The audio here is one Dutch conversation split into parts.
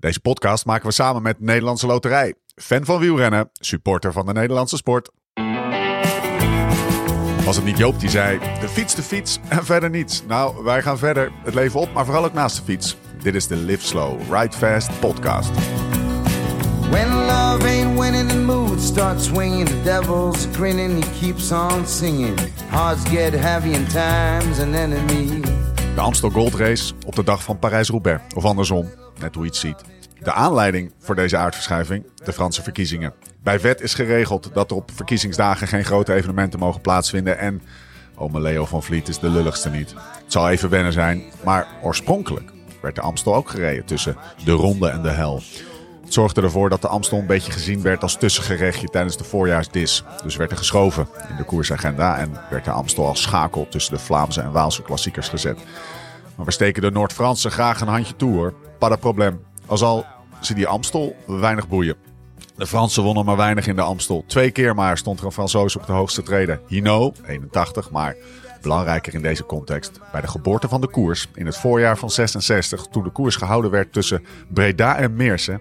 Deze podcast maken we samen met Nederlandse Loterij. Fan van wielrennen, supporter van de Nederlandse sport. Was het niet Joop die zei: de fiets, de fiets en verder niets? Nou, wij gaan verder het leven op, maar vooral ook naast de fiets. Dit is de Live Slow, Ride Fast podcast. When love ain't winning, the mood starts swinging. The devil's grinning, he keeps on singing. Hearts get heavy and time's an enemy. De Amstel Gold Race op de dag van Parijs-Roubaix. Of andersom, net hoe je het ziet. De aanleiding voor deze aardverschuiving, de Franse verkiezingen. Bij wet is geregeld dat er op verkiezingsdagen geen grote evenementen mogen plaatsvinden. En ome Leo van Vliet is de lulligste niet. Het zal even wennen zijn, maar oorspronkelijk werd de Amstel ook gereden tussen de ronde en de hel. Het zorgde ervoor dat de Amstel een beetje gezien werd als tussengerechtje tijdens de voorjaarsdis. Dus werd er geschoven in de koersagenda en werd de Amstel als schakel tussen de Vlaamse en Waalse klassiekers gezet. Maar we steken de Noord-Fransen graag een handje toe hoor. Pas dat probleem. Al ze die Amstel weinig boeien. De Fransen wonnen maar weinig in de Amstel. Twee keer maar stond er een Fransoos op de hoogste treden. Hino, 81, maar belangrijker in deze context. Bij de geboorte van de koers in het voorjaar van 66, toen de koers gehouden werd tussen Breda en Meersen,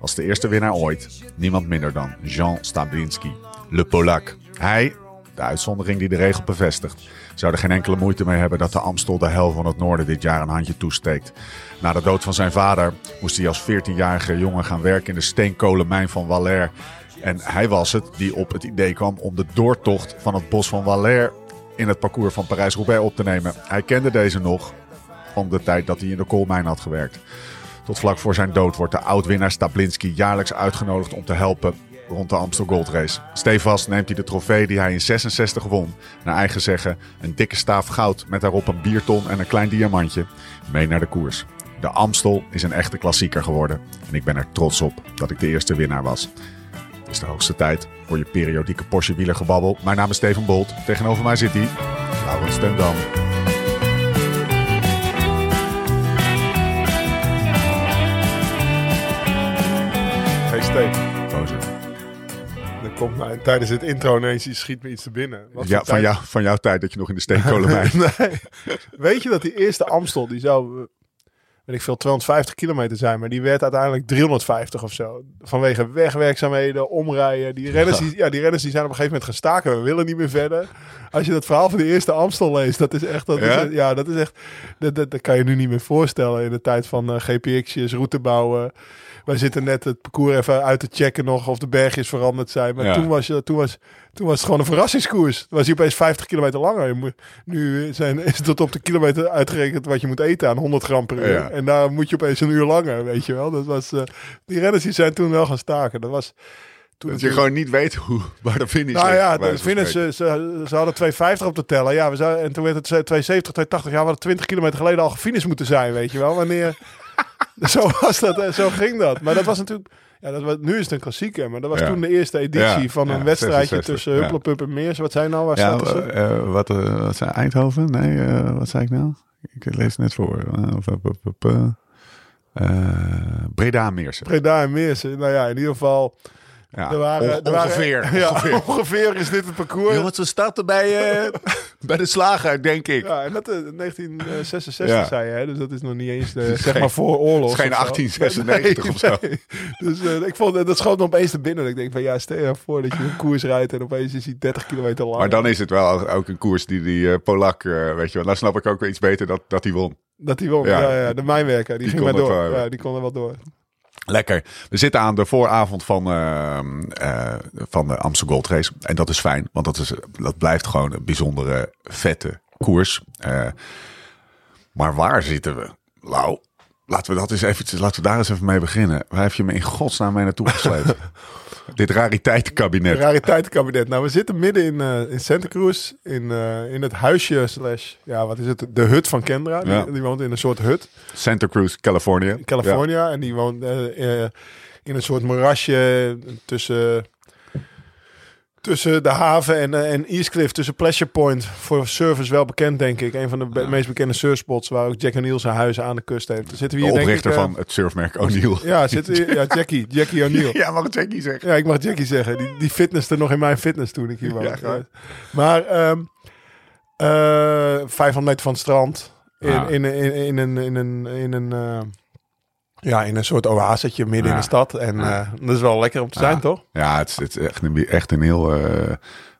was de eerste winnaar ooit niemand minder dan Jean Stablinski, Le Polak. Hij, de uitzondering die de regel bevestigt, zou er geen enkele moeite mee hebben dat de Amstel de hel van het noorden dit jaar een handje toesteekt. Na de dood van zijn vader moest hij als 14-jarige jongen gaan werken in de steenkolenmijn van Waller. En hij was het die op het idee kwam om de doortocht van het bos van Waller in het parcours van Parijs-Roubaix op te nemen. Hij kende deze nog van de tijd dat hij in de koolmijn had gewerkt. Tot vlak voor zijn dood wordt de oud-winnaar Stablinski jaarlijks uitgenodigd om te helpen rond de Amstel Gold Race. Stevast neemt hij de trofee die hij in 66 won, naar eigen zeggen een dikke staaf goud met daarop een bierton en een klein diamantje, mee naar de koers. De Amstel is een echte klassieker geworden en ik ben er trots op dat ik de eerste winnaar was. Het is de hoogste tijd voor je periodieke Porsche wielergebabbel. Mijn naam is Steven Bolt. Tegenover mij zit hij, Laurens ten Dam. Hey Steve, Gozer. er komt tijdens het intro ineens je schiet me iets te binnen. Wat Ja, van, tijd- jou, van jouw tijd dat je nog in de steenkolenmijn... nee. Weet je dat die eerste Amstel, die zou, eh, weet ik veel, 250 kilometer zijn, maar die werd uiteindelijk 350 of zo. Vanwege wegwerkzaamheden, omrijden. Die renners, die, ja, die renners die zijn op een gegeven moment gaan staken. We willen niet meer verder. Als je dat verhaal van de eerste Amstel leest, dat is echt, dat Ja? is, ja, dat is echt, dat, dat, dat kan je nu niet meer voorstellen in de tijd van eh, GPX'jes, route bouwen. Wij zitten net het parcours even uit te checken nog of de bergjes veranderd zijn. Maar Ja. toen, was je, toen, was, toen was het gewoon een verrassingskoers. Toen was hij opeens 50 kilometer langer. Moet- Nu zijn, is het tot op de kilometer uitgerekend wat je moet eten aan 100 gram per uur. Ja. En daar moet je opeens een uur langer, weet je wel. Dat was, eh, die renners die zijn toen wel gaan staken. Dat was... Toen Dat je gewoon niet weet hoe, waar de finish nou ja, de finish, spreken. ze, ze, ze hadden 250 op te tellen. Ja, we zouden, en toen werd het 270, 280. Ja, we hadden 20 kilometer geleden al gefinished moeten zijn, weet je wel. Wanneer... zo was dat, en zo ging dat. Maar dat was natuurlijk... Ja, dat was, nu is het een klassieker, maar dat was Ja. toen de eerste editie Ja, van een ja, wedstrijdje 66, tussen. Hupplepup en Meers. Wat zijn nou? Waar Ja, staat ze? eh, eh, wat, eh, wat zei Eindhoven? Nee, eh, wat zei ik nou? Ik lees het net voor. Eh, eh, eh, eh, eh, eh, Breda Meersen. Breda en Meers. Nou ja, in ieder geval... Ja, Er waren, on- er waren- ongeveer. ja, ongeveer. ongeveer is dit het parcours. Jongens, we starten bij, eh, bij de slager, denk ik. Ja, en dat eh, 1966 Ja. zei je, hè? dus dat is nog niet eens de, zeg geen- maar voor oorlog. het is geen of zo. 1896 of zo. nee. Dus eh, ik vond dat schoot me opeens te binnen. Ik denk van ja, stel je voor dat je een koers rijdt en opeens is hij 30 kilometer lang. Maar dan is het wel ook een koers die die eh, Polak, eh, weet je wel. Dan snap ik ook weer iets beter dat, dat hij won. dat hij won. Ja. Ja, ja, de mijnwerker, die, Die ging kon maar door. wel hebben. ja, die kon er wel door. Lekker. We zitten aan de vooravond van, eh, eh, van de Amstel Gold Race. En dat is fijn, want dat, is, dat blijft gewoon een bijzondere, vette koers. Eh, maar waar zitten we? Lau, laten we, dat eens eventjes, laten we daar eens even mee beginnen. Waar heb je me in godsnaam mee naartoe gesleept? Dit rariteitenkabinet. Rariteitenkabinet. Nou, we zitten midden in, eh, in Santa Cruz. In, eh, in het huisje slash, ja, wat is het? De hut van Kendra. Die, Ja. die woont in een soort hut. Santa Cruz, Californië. in California. En die woont eh, in een soort moerasje tussen, tussen de haven en, eh, en East Cliff. Tussen Pleasure Point. Voor surfers wel bekend, denk ik. Een van de be- meest bekende surfspots waar ook Jack O'Neill zijn huis aan de kust heeft. Dan zitten we De hier, denk oprichter ik, eh, van het surfmerk O'Neill. Ja, zitten we hier- ja, Jackie. Jackie O'Neill. Ja, mag het Jackie zeggen. Ja, ik mag Jackie zeggen. Die, die fitnesste nog in mijn fitness toen ik hier was. Ja, maar ehm eh 500 meter van het strand. In, Ah. in, in, in een, in een, in een, eh, Ja, in een soort oasetje midden in de stad. En eh, dat is wel lekker om te zijn, toch? Ja, het is, het is echt, een, echt een heel eh,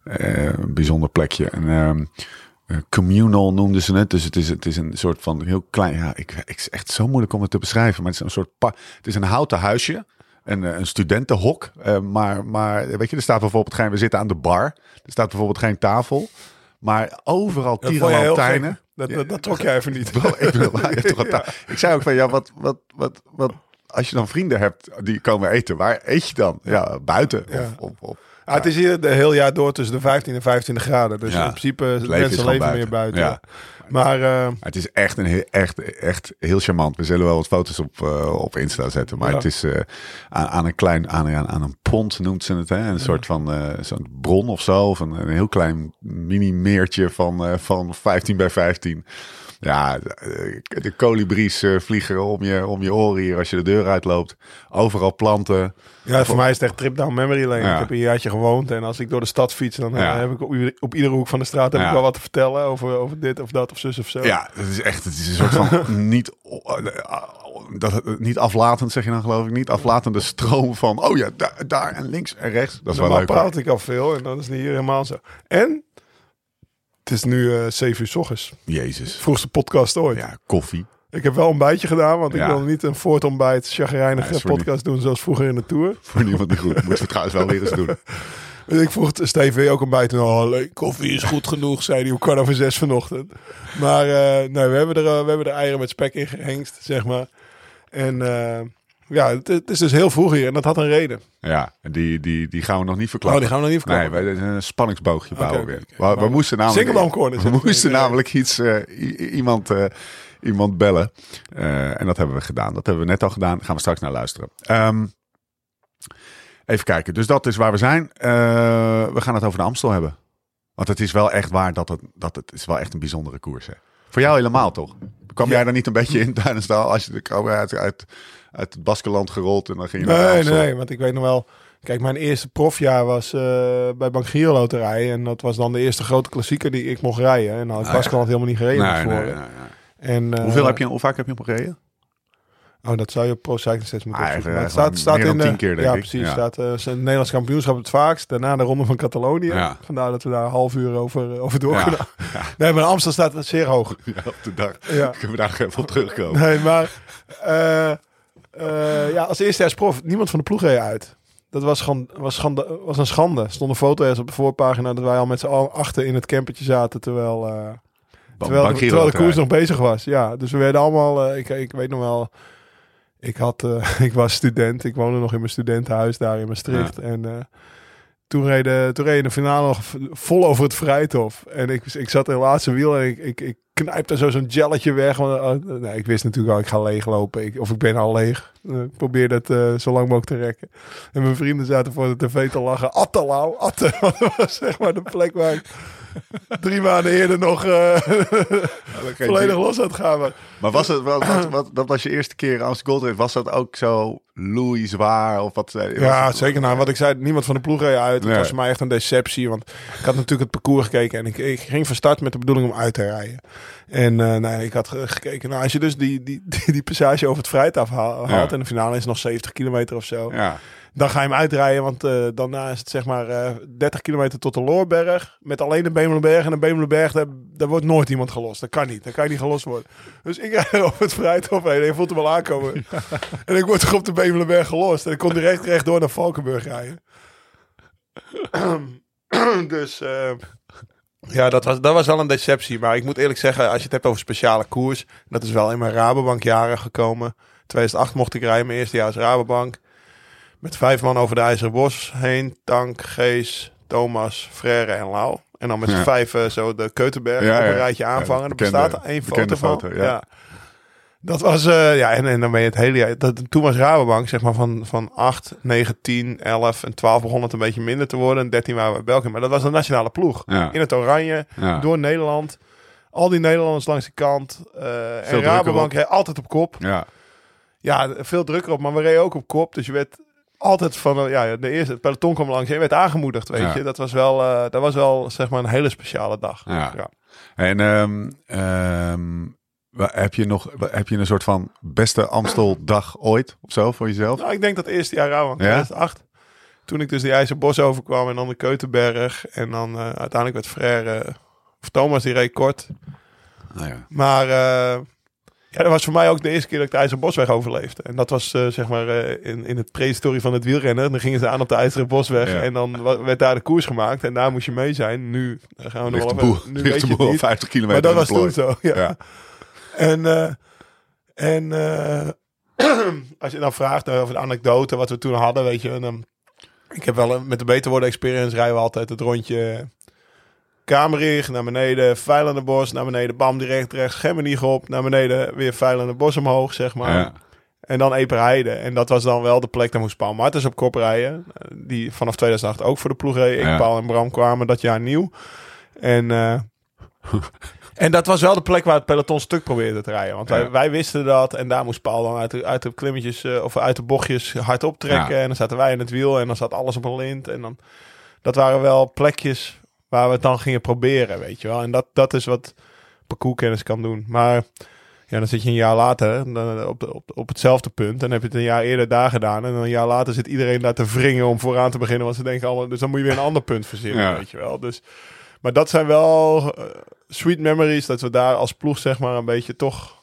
eh, bijzonder plekje. En, ehm, eh, communal noemden ze het. Dus het is, het is een soort van heel klein. Ja, ik, ik is echt zo moeilijk om het te beschrijven. Maar het is een soort. pa- Het is een houten huisje. Een, een studentenhok. Maar, maar weet je, er staat bijvoorbeeld geen. We zitten aan de bar. Er staat bijvoorbeeld geen tafel. Maar overal tierenlantijnen. Dat, dat, dat trok jij even niet. ik, wil, hebt toch ik zei ook van ja, wat, wat, wat, wat, als je dan vrienden hebt die komen eten, waar eet je dan? Ja, buiten. Ja. Of, of, of- Ah, het is hier de heel jaar door tussen de 15 en 25 graden. Dus Ja. in principe mensen leven buiten. meer buiten. Ja. Maar eh, Het is echt, een, heel- echt, echt heel charmant. We zullen wel wat foto's op, eh, op Insta zetten. Maar Ja. het is eh, aan, aan een klein, aan, aan, aan een pont noemt ze het. Hè? Een soort van zo'n bron of zo. Of een, een heel klein mini meertje van, van 15 bij 15. Ja, de, de kolibries eh, vliegen om je, om je oren hier als je de deur uitloopt. Overal planten. ja, voor mij is het echt trip down memory lane. Ja. Ik heb een jaartje gewoond. En als ik door de stad fiets, dan eh, Ja. heb ik op, op iedere hoek van de straat heb Ja. ik wel wat te vertellen over, over dit of dat of zus of zo. Ja, het is echt het is een soort van niet, dat, niet aflatend, zeg je dan geloof ik. Niet aflatende stroom van, oh ja, daar, daar en links en rechts. Dat is wel leuk. praat ik al veel en dat is niet hier helemaal zo. En het is nu eh 7 uur s ochtends. Jezus. Vroegste podcast ooit. Ja, koffie. Ik heb wel een bijtje gedaan, want ik wil niet een voortontbijt chagrijnige Ja, podcast doen zoals vroeger in de Tour. Voor niemand die goed. Moeten we trouwens wel weer eens doen. Ik vroeg je ook een bijt en oh, leuk, koffie is goed genoeg, zei hij om kwart over zes vanochtend. Maar eh, nee, we hebben, er, eh, we hebben er eieren met spek in gehengst, zeg maar. En ja, het, het is dus heel vroeg hier en dat had een reden. Ja, en die, die, die gaan we nog niet Oh, verklappen. die gaan we nog niet Nee, verklappen. wij een spanningsboogje bouwen weer. oké. We, moesten namelijk, we moesten namelijk iets, eh, iemand, eh, iemand bellen. Eh, en dat hebben we gedaan. Dat hebben we net al gedaan. Gaan we straks naar luisteren. Ehm, even kijken. Dus dat is waar we zijn. We gaan het over de Amstel hebben. Want het is wel echt waar dat het, dat het is wel echt een bijzondere koers. Hè? Voor jou helemaal toch? Kwam Ja. jij daar niet een beetje in tijdens de als je kwam uit, uit, uit het Baskeland gerold en dan ging je naar de Nee, nee, want ik weet nog wel. Kijk, mijn eerste profjaar was eh, bij Bank Giro Loterij. En dat was dan de eerste grote klassieker die ik mocht rijden. En nou, ik Ah, ja. helemaal niet gereden Nee, nee, nee, nee. En, eh, Hoeveel heb je, hoe vaak heb je hem gereden? Oh, dat zou je op Pro Cycling Stats moeten Ah, opzoeken. even, Maar het gewoon staat, staat dan in de, keer, Ja, ik. precies. Ja. staat eh, het Nederlands kampioenschap het vaakst. Daarna de Ronde van Catalonië. Ja. Vandaar dat we daar een half uur over, over door Ja. kunnen. Nee, maar Amstel staat het zeer hoog. Op de dag. Ja. Kunnen we daar even op terugkomen? Nee, maar eh, ja, als eerste prof, niemand van de ploeg reed uit. Dat was, gewoon, was, schande, was een schande. Er stond een foto ergens op de voorpagina dat wij al met z'n allen achter in het campertje zaten. Terwijl, eh, terwijl, de koers nog bezig was. Ja, dus we werden allemaal... eh, ik, ik weet nog wel... Ik, had, ik was student. Ik woonde nog in mijn studentenhuis daar in Maastricht. En toen reden toen reed de finale nog vol over het Vrijthof. En ik, ik zat in het laatste wiel en ik, ik, ik knijpte zo zo'n jelletje weg. Want, eh, nee, ik wist natuurlijk al, ik ga leeglopen. Of ik ben al leeg. Ik probeerde het eh, zo lang mogelijk te rekken. En mijn vrienden zaten voor de tv te lachen. Attelau, Atte. Dat was zeg maar de plek waar ik drie maanden eerder nog eh, volledig los had gaan. Maar, Maar was het, wat, wat, wat, dat was je eerste keer als Gold Race, was dat ook zo Louis zwaar? Of wat, was Ja, het- zeker. Nou, wat ik zei, niemand van de ploeg reed uit. Nee. Het was voor mij echt een deceptie. Want ik had natuurlijk het parcours gekeken. En ik, ik ging van start met de bedoeling om uit te rijden. En eh nou, ik had ge- gekeken. Nou, als je dus die, die, die, die passage over het Vrijtaf haalt. Ja. En de finale is nog 70 kilometer of zo. Ja, Dan ga je hem uitrijden. Want eh, daarna is het zeg maar eh 30 kilometer tot de Loorberg. Met alleen de Bemelenberg. En de Bemelenberg, daar, daar wordt nooit iemand gelost. Dat kan niet. Dan kan je niet gelost worden. Dus ik rijd over het Vrijthof heen. En je voelt hem al aankomen. En ik word toch op de Bemelenberg gelost. En ik kon direct rechtdoor naar Valkenburg rijden. dus eh, ja, dat was, dat was wel een deceptie. Maar ik moet eerlijk zeggen, als je het hebt over speciale koers. Dat is wel in mijn Rabobank jaren gekomen. 2008 mocht ik rijden, mijn eerste jaar als Rabobank. Met vijf man over de IJzeren Bos heen. Tank, Gees, Thomas, Frère en Lau. En dan met z'n Ja. vijf eh, zo de Keutenberg Ja, op een rijtje aanvangen. Er bestaat één foto van. foto, ja. Dat was, eh, ja, en, en dan ben je het hele jaar. Dat, toen was Rabobank, zeg maar, van, van 8, 9, 10, 11 en 12 begon het een beetje minder te worden. En 13 waren we België. Maar dat was een nationale ploeg. Ja. In het oranje, ja. door Nederland. Al die Nederlanders langs de kant. eh, en Rabobank reed altijd op kop. ja. Ja, veel drukker op, maar we reden ook op kop. Dus je werd altijd van, eh, ja, de eerste, het peloton kwam langs. en Je werd aangemoedigd, weet Ja. je. Dat was wel, eh, dat was wel, zeg maar, een hele speciale dag. Ja. ja. En ehm, ehm, Heb je nog heb je een soort van beste Amsteldag ooit of zo voor jezelf? Nou, ik denk dat eerste jaar Rauwand, Ja? 2008. Toen ik dus de IJzerbos overkwam en dan de Keutenberg. En dan eh, uiteindelijk werd Frère, of Thomas die reed kort. Nou ja. Maar ja, dat was voor mij ook de eerste keer dat ik de IJzerbosweg overleefde. En dat was eh, zeg maar eh, in, in het prehistorie van het wielrennen. Dan gingen ze aan op de IJzeren Bosweg Ja. en dan werd daar de koers gemaakt. En daar moest je mee zijn. Nu gaan we nog wel Nu weet je het boel al niet. 50 kilometer Maar dat was toen zo, ja. Ja. En, eh, en als je dan vraagt over de anekdote wat we toen hadden, weet je. Dan, ik heb wel een- met de Beter Worden Experience rijden we altijd het rondje Kamerig naar beneden, Veilende Bos naar beneden, bam direct rechts, Gemmenig op, naar beneden weer Veilende Bos omhoog, zeg maar. Ja. En dan Eperheide. En dat was dan wel de plek, daar moest Paul Martens op kop rijden. Die vanaf 2008 ook voor de ploeg reed. Ik. Paul en Bram kwamen dat jaar nieuw. En, eh, en dat was wel de plek waar het peloton stuk probeerde te rijden. Want wij, Ja. wij wisten dat. En daar moest Paul dan uit de, uit de klimmetjes eh, of uit de bochtjes hard optrekken. Ja. En dan zaten wij in het wiel en dan zat alles op een lint. En dan, dat waren wel plekjes waar we het dan gingen proberen, weet je wel. En dat, dat is wat parcourskennis kan doen. Maar ja, dan zit je een jaar later dan op, de- op, op hetzelfde punt. En dan heb je het een jaar eerder daar gedaan. En dan een jaar later zit iedereen daar te wringen om vooraan te beginnen. Want ze denken allemaal, dus dan moet je weer een ander punt verzinnen, Ja. weet je wel. Dus, maar dat zijn wel eh, sweet memories. Dat we daar als ploeg zeg maar een beetje toch...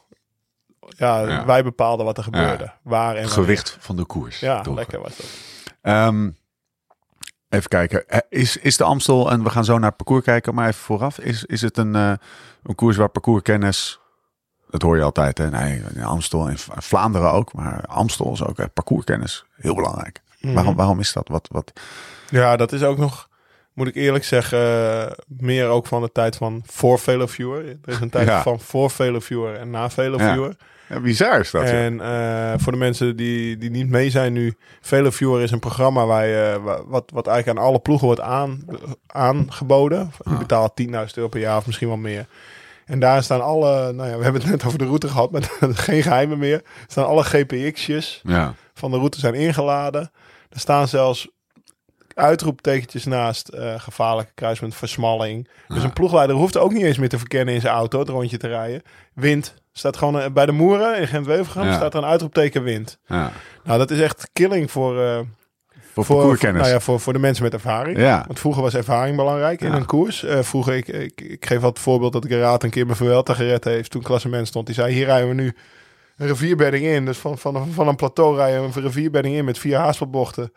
Ja, Ja. wij bepaalden wat er gebeurde. Waar en wanneer. gewicht van de koers. Ja, lekker was dat. Ehm, even kijken. Eh, Is, is de Amstel, en we gaan zo naar het parcours kijken, maar even vooraf. Is, is het een, eh, een koers waar parcourskennis, dat hoor je altijd, hè? Nee, in Amstel en Vlaanderen ook, maar Amstel is ook eh, parcourskennis. Heel belangrijk. Mhm. Waarom, waarom is dat? Wat, wat, Ja, dat is ook nog, moet ik eerlijk zeggen, meer ook van de tijd van voor Veloviewer. Er is een tijd Ja. van voor Veloviewer en na Veloviewer. ja, bizar is dat. ja. En eh, voor de mensen die, die niet mee zijn nu, Veloviewer is een programma waar je, wa- wat, wat eigenlijk aan alle ploegen wordt aan, aangeboden. Je Ah. betaalt 10.000 euro per jaar of misschien wel meer. En daar staan alle, nou ja, we hebben het net over de route gehad, maar geen geheimen meer. Er staan alle GPX'jes Ja, van de route zijn ingeladen. Er staan zelfs uitroeptekentjes naast eh, gevaarlijke kruispunt, versmalling. Dus Ja. een ploegleider hoeft ook niet eens meer te verkennen in zijn auto, het rondje te rijden. Wind. Staat gewoon eh, bij de Moeren in Gent-Wevergem Ja. staat er een uitroepteken wind. ja. Nou, dat is echt killing voor, eh, Voor, voor, nou ja, voor, voor de mensen met ervaring. ja. Want vroeger was ervaring belangrijk in Ja. een koers. Eh, vroeger, ik, ik, ik geef het voorbeeld dat ik een keer mijn Vuelta gered heeft toen klassement stond. Die zei, hier rijden we nu een rivierbedding in. Dus van, van, van een plateau rijden we een rivierbedding in met vier haarspelbochten.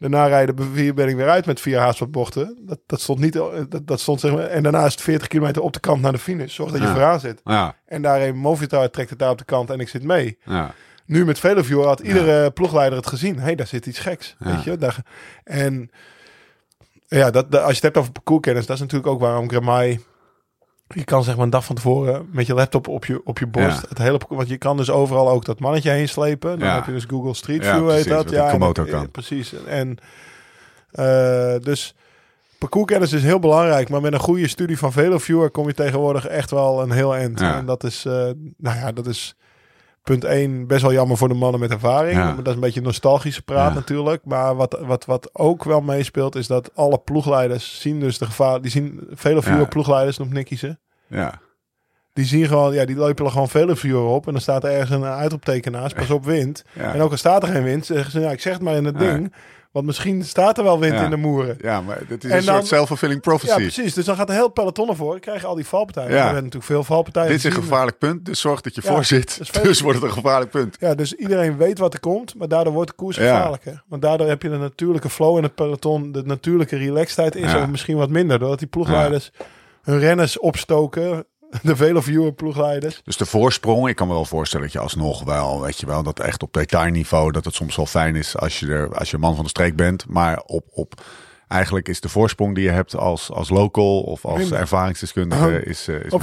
Daarna rijden de rivierbedding weer uit met vier haarspelbochten. Dat, dat stond niet, dat, dat stond zeg maar, en daarna is het 40 kilometer op de kant naar de finish. Zorg dat je Ja. vooraan zit. Ja, En daar een Movitar trekt het daar op de kant en ik zit mee. ja. Nu met Veloview had iedere ploegleider het gezien. Hé, hey, daar zit iets geks. Weet je? Daar, en ja, dat, dat- als je het hebt over parcourskennis, dat is natuurlijk ook waarom Gramai... Je kan zeg maar een dag van tevoren met je laptop op je, op je borst. Ja. Het hele, want je kan dus overal ook dat mannetje heen slepen. Dan Ja. heb je dus Google Street Ja, View, precies, heet dat. Ja, Komodo eh, kan. Precies. En eh, dus parcourskennis is heel belangrijk. Maar met een goede studie van Veloviewer kom je tegenwoordig echt wel een heel eind. Ja. En dat is, eh, nou ja, dat is punt 1 best wel jammer voor de mannen met ervaring. Ja. Maar dat is een beetje nostalgische praat Ja. natuurlijk. Maar wat, wat, wat ook wel meespeelt is dat alle ploegleiders zien dus de gevaar. Die zien vele Ja. ploegleiders, Nicky ze. ja. Die zien gewoon, ja, die lopen gewoon vele vuur op. En dan staat er ergens een uitroepteken naast. Pas op wind. En ook al staat er geen wind, zeggen ze, ja, ik zeg het maar in het ding. Want misschien staat er wel wind Ja. in de moeren. ja, maar dit is En een dan- soort self-fulfilling Ja, prophecy. precies. Dus dan gaat de heel peloton ervoor. Dan krijg je al die valpartijen. Ja. Er werden natuurlijk veel valpartijen. Dit is een gevaarlijk punt, dus zorg dat je Ja, voor zit. veel- Dus wordt het een gevaarlijk punt. Ja, dus iedereen weet wat er komt, maar daardoor wordt de koers Ja. gevaarlijker. Want daardoor heb je de natuurlijke flow in het peloton, de natuurlijke relaxedheid is Ja. er misschien wat minder. Doordat die ploegleiders hun renners opstoken, de vele viewer ploegleiders. Dus de voorsprong, ik kan me wel voorstellen dat je alsnog wel, weet je wel, dat echt op detailniveau, dat het soms wel fijn is als je er, als je man van de streek bent. Maar op, op eigenlijk is de voorsprong die je hebt als, als local of als ervaringsdeskundige is, eh, is Op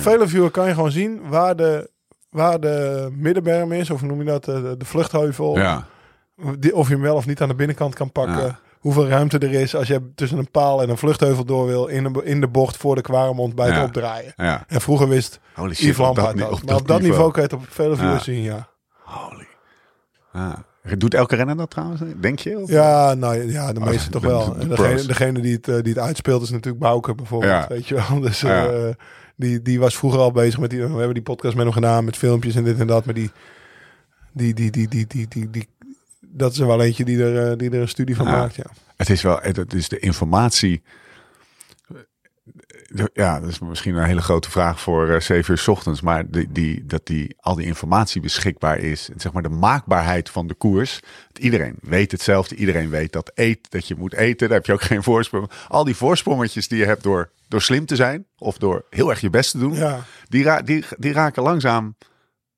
kan je gewoon zien waar de, waar de middenberm is, of noem je dat, de, de vluchtheuvel. Ja, Of je hem wel of niet aan de binnenkant kan pakken. Ja. Hoeveel ruimte er is als je tussen een paal en een vluchtheuvel door wil in de, in de bocht voor de Kwaremond bij het Ja. opdraaien. ja. En vroeger wist Holy shit, Yves op dat, dat. Maar op dat niveau kan je het op vele Ja. zien, ja. Holy. Ah. Doet elke renner dat trouwens, denk je? Of? Ja, nou ja, de Oh, meeste de- toch wel. de degene, degene die, het, eh, die het uitspeelt is natuurlijk Bouke bijvoorbeeld, Ja. weet je wel. Dus Ja. eh, Die, die was vroeger al bezig met die. We hebben die podcast met hem gedaan met filmpjes en dit en dat. Maar die, die, die, die, die, die, die, die dat is er wel eentje die er, eh, die er een studie van Ja. maakt. Ja. Het is wel, het is de informatie. Ja, dat is misschien een hele grote vraag voor eh 7 uur 's ochtends. Maar die, die, dat die, al die informatie beschikbaar is. Zeg maar de maakbaarheid van de koers. Iedereen weet hetzelfde. Iedereen weet dat, eet, dat je moet eten. Daar heb je ook geen voorsprong. Al die voorsprongetjes die je hebt door, door slim te zijn. Of door heel erg je best te doen. Ja, Die, ra die, die raken langzaam.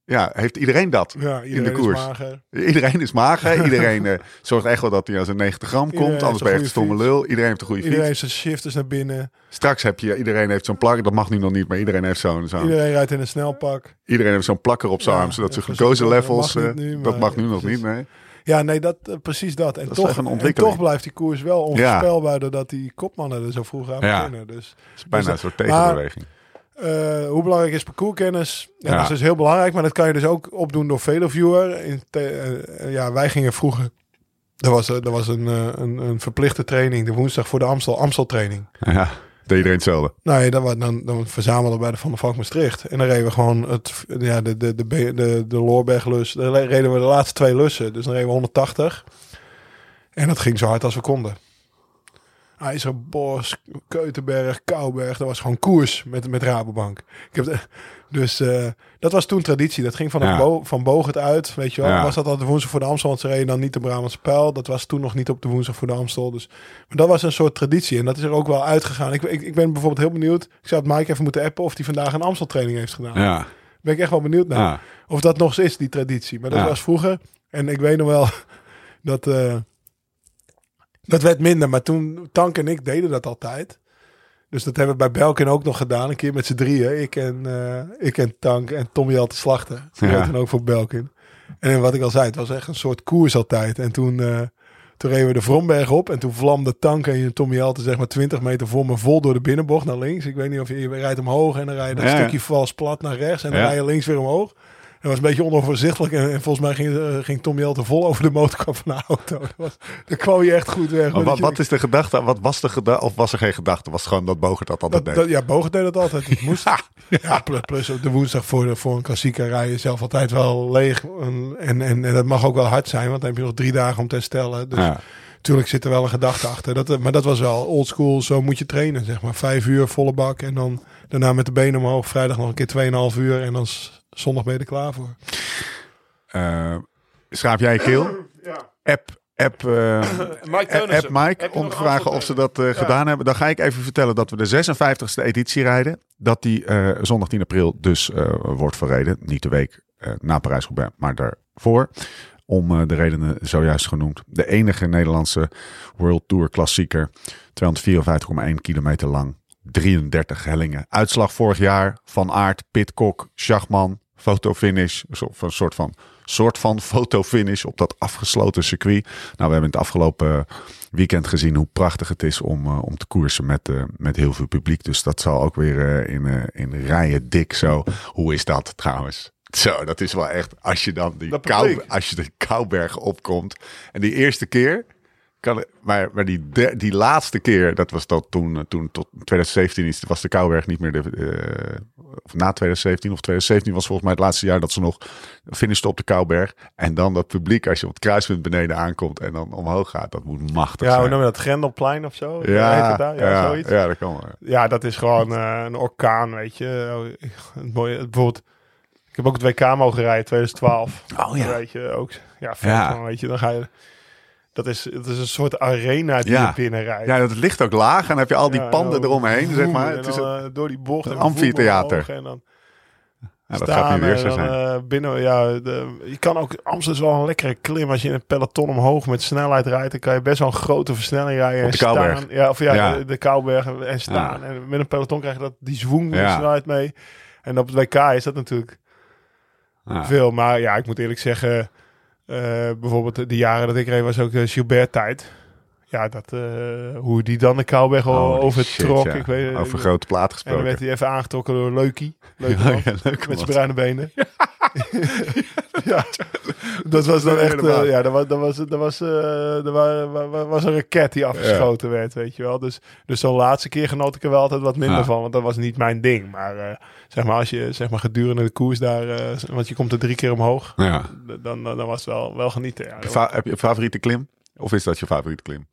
Ja, heeft iedereen dat? ja, iedereen koers. is mager. Iedereen is mager. Iedereen eh, zorgt echt wel dat hij aan zijn 90 gram Iedereen komt. Anders ben je echt een stomme lul. Iedereen heeft een goede Iedereen fiets. heeft zijn shifters naar binnen. Straks heb je, iedereen heeft zo'n plak. Dat mag nu nog niet, maar iedereen heeft zo'n, zo'n iedereen. Iedereen rijdt in een snelpak. heeft zo'n plakker op zijn Ja, arm. Zodat ja, glucose dat levels, mag eh, dat mag nu nog precies. niet, nee. Ja, nee, dat, eh, precies dat. En, Dat toch, en toch blijft die koers wel onvoorspelbaar doordat die kopmannen er zo vroeg aan Ja. beginnen. Dus Het is bijna Dus een soort maar- eh, hoe belangrijk is parcourskennis? Ja, Ja. Dat is dus heel belangrijk, maar dat kan je dus ook opdoen door Veloviewer. In te- eh, eh, ja, wij gingen vroeger... Er was, er was een, een, een verplichte training, de woensdag voor de Amstel, Amstel training. Ja, deed iedereen hetzelfde. Nou ja, dan, dan, dan verzamelden we bij de Van der Valk Maastricht. En dan reden we gewoon het, ja, de, de, de, de, de, de Loorberglus. Dan reden we de laatste twee lussen. Dus dan reden we 180. En dat ging zo hard als we konden. IJzerbos, Keutenberg, Kouwberg. Dat was gewoon koers met, met Rabobank. Ik heb de, dus eh, dat was toen traditie. Dat ging van, Ja. bo van Bogert uit. Weet je wel. Ja. Was dat al de woensdag voor de Amstel? Want ze reden dan niet de Brabantse Pijl. Dat was toen nog niet op de woensdag voor de Amstel. Dus maar dat was een soort traditie. En dat is er ook wel uitgegaan. Ik, ik, ik ben bijvoorbeeld heel benieuwd. Ik zou het Mike even moeten appen of hij vandaag een Amsteltraining heeft gedaan. Ja, Ben ik echt wel benieuwd naar. ja. Of dat nog eens is, die traditie. Maar dat was vroeger. En ik weet nog wel dat... eh, dat werd minder. Maar toen, Tank en ik deden dat altijd. Dus dat hebben we bij Belkin ook nog gedaan. Een keer met z'n drieën. Ik en, eh, ik en Tank en Tommy al te slachten. Die Ja. toen ook voor Belkin. En wat ik al zei, het was echt een soort koers altijd. En toen, eh, toen reden we de Vromberg op. En toen vlamde Tank en Tommy Alte zeg maar 20 meter voor me vol door de binnenbocht naar links. Ik weet niet of je, je rijdt omhoog en dan rij je dat ja. stukje vals plat naar rechts. En dan Ja. rij je links weer omhoog. Dat was een beetje onoverzichtelijk. En, en volgens mij ging, eh, ging Tommy Alte vol over de motorkap van de auto. Dat was, kwam je echt goed weg. Maar wat, is de gedachte? Wat was de gedachte? Of was er geen gedachte? Was het gewoon dat Bogert dat altijd dat, deed? dat, ja, Bogen deed dat altijd. Het moest. ja, plus, plus op de woensdag voor, de, voor een klassieker rij je zelf altijd wel leeg. En, en, en, en dat mag ook wel hard zijn, want dan heb je nog drie dagen om te herstellen. Dus ja. natuurlijk zit er wel een gedachte achter. Dat, eh, maar dat was wel old school, zo moet je trainen. Zeg maar vijf uur volle bak en dan daarna met de benen omhoog. Vrijdag nog een keer tweeënhalf uur en dan zondag ben je er klaar voor. Eh, schraap jij je keel? Ja. App, app, eh, Mike app Mike om te vragen of ze dat eh, gedaan hebben. Dan ga ik even vertellen dat we de 56e editie rijden. Dat die eh, zondag 10 april dus eh, wordt verreden. Niet de week eh, na Parijs-Roubaix, maar daarvoor. Om eh, de redenen zojuist genoemd. De enige Nederlandse World Tour klassieker. 254,1 kilometer lang. 33 hellingen. Uitslag vorig jaar. Van Aert, Pitcock, Schachman. Fotofinish. Of een soort van, soort van fotofinish op dat afgesloten circuit. Nou, we hebben het afgelopen weekend gezien hoe prachtig het is om, eh, om te koersen met, eh, met heel veel publiek. Dus dat zal ook weer eh, in, eh, in rijen dik zo. Hoe is dat trouwens? Zo, dat is wel echt. Als je dan die kou, als je de Kouberg opkomt. En die eerste keer. Kan, maar maar die, de- die laatste keer, dat was dat toen, eh, toen tot 2017 is, was de Kouberg niet meer de. eh, of na 2017 of 2017 was volgens mij het laatste jaar dat ze nog finishte op de Kouberg. En dan dat publiek, als je op het kruispunt beneden aankomt en dan omhoog gaat, dat moet machtig Ja, zijn. noem je dat? Grendelplein of zo? Ja? Ja, ja, zoiets. ja, dat kan wel. Ja, dat is gewoon eh, een orkaan, weet je. Het mooie, bijvoorbeeld, ik heb ook het WK mogen rijden 2012. Oh ja. Weet je, ook, ja, vet Ja. man, weet je, dan ga je, dat is, het is een soort arena die Ja. je binnen rijdt. Ja, dat ligt ook laag en dan heb je al die Ja, panden eromheen, zeg maar. Het is een, eh, door die bocht. een amfitheater. En dan ja, dat staan gaat nu weer dan, eh, binnen, ja, de, je kan ook, Amsterdam is wel een lekkere klim. Als je in een peloton omhoog met snelheid rijdt, dan kan je best wel een grote versnelling rijden. Op en de. Staan, ja, of ja, Ja. De, de en, en staan. En met een peloton krijg je dat, die zwoeng snelheid mee. En op het WK is dat natuurlijk veel. Maar ja, ik moet eerlijk zeggen, bijvoorbeeld de jaren dat ik reed was ook de Gilbert tijd. Ja, dat, eh, hoe die dan de Kouberg Holy overtrok. shit, ja. ik weet, Over grote plaat en dan gesproken. werd hij even aangetrokken door Leukie. Ja, ja, leuk Met zijn bruine benen. ja, dat was dan echt... eh, ja, dat was, dat was, dat was, eh, er wa- wa- wa- was een raket die afgeschoten werd, weet je wel. Dus, dus zo'n laatste keer genoot ik er wel altijd wat minder Ja. van, want dat was niet mijn ding. Maar eh, zeg maar, als je zeg maar, gedurende de koers daar... want je komt er drie keer omhoog, Ja. dan, dan, was het wel, wel genieten. Ja. Heb je een favoriete klim? Of is dat je favoriete klim?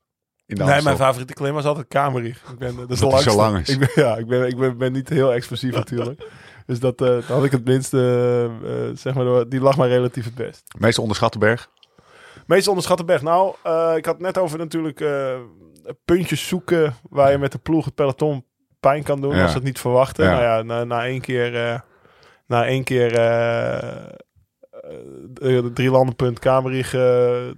In de Nee, mijn favoriete klim was altijd Kamerig. Ik ben, dat is Dat de die zo lang is. Ik ben, ja, ik ben, ik ben, ben niet heel explosief natuurlijk. Dus dat, eh, dat had ik het minste, eh, eh, zeg maar, die lag mij relatief het best. Meest onderschatte berg? Meest onderschatte berg. Nou, ik had het net over natuurlijk puntjes zoeken waar je met de ploeg het peloton pijn kan doen Ja. als ze het niet verwachten. Ja. Nou ja, na, na één keer, eh, na één keer eh, de drie landenpunt Kamerig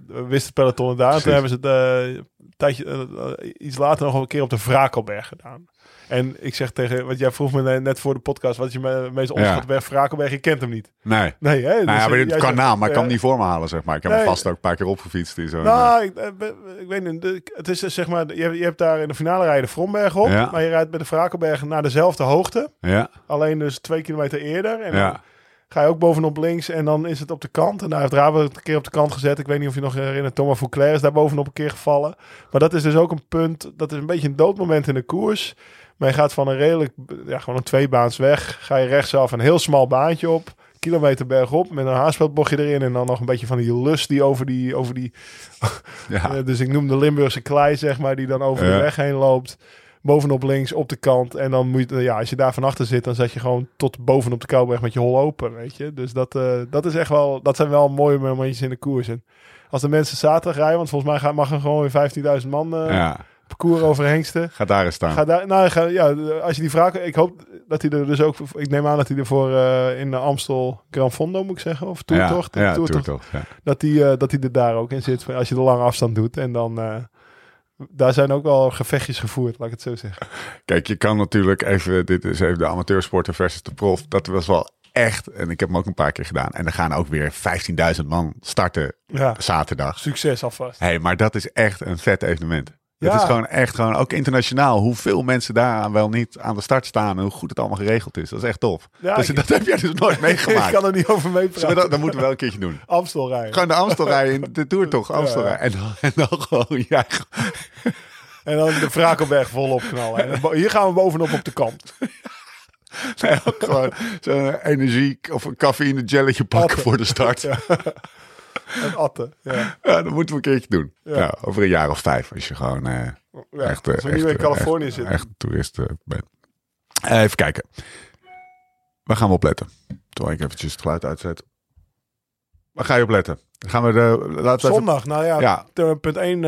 wist het peloton het daar. Toen hebben ze het tijdje, iets later nog een keer op de Vrakelberg gedaan. En ik zeg tegen, want jij vroeg me net voor de podcast, wat is je me- meest onderschatte berg? Vrakelberg, je kent hem niet. Nee. Nee, hè? Nou Dus, ja, maar eh, dit jij kan naam, maar ik kan ja. hem niet voor me halen, zeg maar. Ik heb Nee. hem vast ook een paar keer opgefietst. In zo'n, Nou, ik, eh, ben- ik weet niet. Het is eh, zeg maar, je, hebt- je hebt daar in de finale rijden de Vromberg op. Ja. Maar je rijdt bij de Vrakelberg naar dezelfde hoogte. eh, ja, Alleen dus twee kilometer eerder. En ja. ga je ook bovenop links en dan is het op de kant. En daar heeft het een keer op de kant gezet. Ik weet niet of je nog herinnert. Thomas Fouclair is daar bovenop een keer gevallen. Maar dat is dus ook een punt. Dat is een beetje een doodmoment in de koers. Maar je gaat van een redelijk, ja, gewoon een tweebaans weg. Ga je rechtsaf een heel smal baantje op. Kilometer bergop met een haarspeldbochtje erin. En dan nog een beetje van die lust die over die, over die ja. eh, dus ik noem de Limburgse klei, zeg maar, die dan over Ja. de weg heen loopt. Bovenop links, op de kant. En dan moet je, ja, als je daar van achter zit, dan zet je gewoon tot bovenop de Kouwberg met je hol open, weet je. Dus dat, eh, dat is echt wel, dat zijn wel mooie momentjes in de koers. En als de mensen zaterdag rijden, want volgens mij mag er gewoon weer 15.000 man eh ja. Parcours over hengsten. Ga daar eens staan. Ga daar, nou, ga, ja, als je die vraag, ik hoop dat hij er dus ook, ik neem aan dat hij er voor eh, in de Amstel Gran Fondo moet ik zeggen, of Toertocht, Ja, ja, Toertocht, Toertocht, ja. dat hij eh, dat hij er daar ook in zit. Als je de lange afstand doet. En dan. eh, daar zijn ook wel gevechtjes gevoerd, laat ik het zo zeggen. Kijk, je kan natuurlijk even, dit is even de amateursporter versus de prof. Dat was wel echt, en ik heb hem ook een paar keer gedaan. En er gaan ook weer 15.000 man starten Ja, zaterdag. succes alvast. Hé, hey, maar dat is echt een vet evenement. Het is gewoon echt, gewoon ook internationaal, hoeveel mensen daar wel niet aan de start staan en hoe goed het allemaal geregeld is. Dat is echt tof. Ja, dus, ik- dat heb jij dus nooit ik meegemaakt. kan er niet over meepraten. dat, dat moeten we wel een keertje doen. Amstel rijden. Gewoon de Amstel rijden in de Tour toch? Amstel Ja. En dan, en dan gewoon, ja, En dan de Vrakelberg volop knallen. En hier gaan we bovenop op de kant. nee, gewoon zo'n energie of een cafeïne gelletje pakken voor de start. Ja. En atten. Ja. dat moeten we een keertje doen. Ja. Ja. over een jaar of vijf, als je gewoon eh, Ja, echt, eh, als we echt, nu in eh, Californië echt, zitten. echt toerist eh, bent. Even kijken. Waar gaan we op letten? Terwijl ik eventjes het geluid uitzet. Waar ga je op letten? Gaan we de, laten we even, Zondag, nou ja, Ja. punt 1,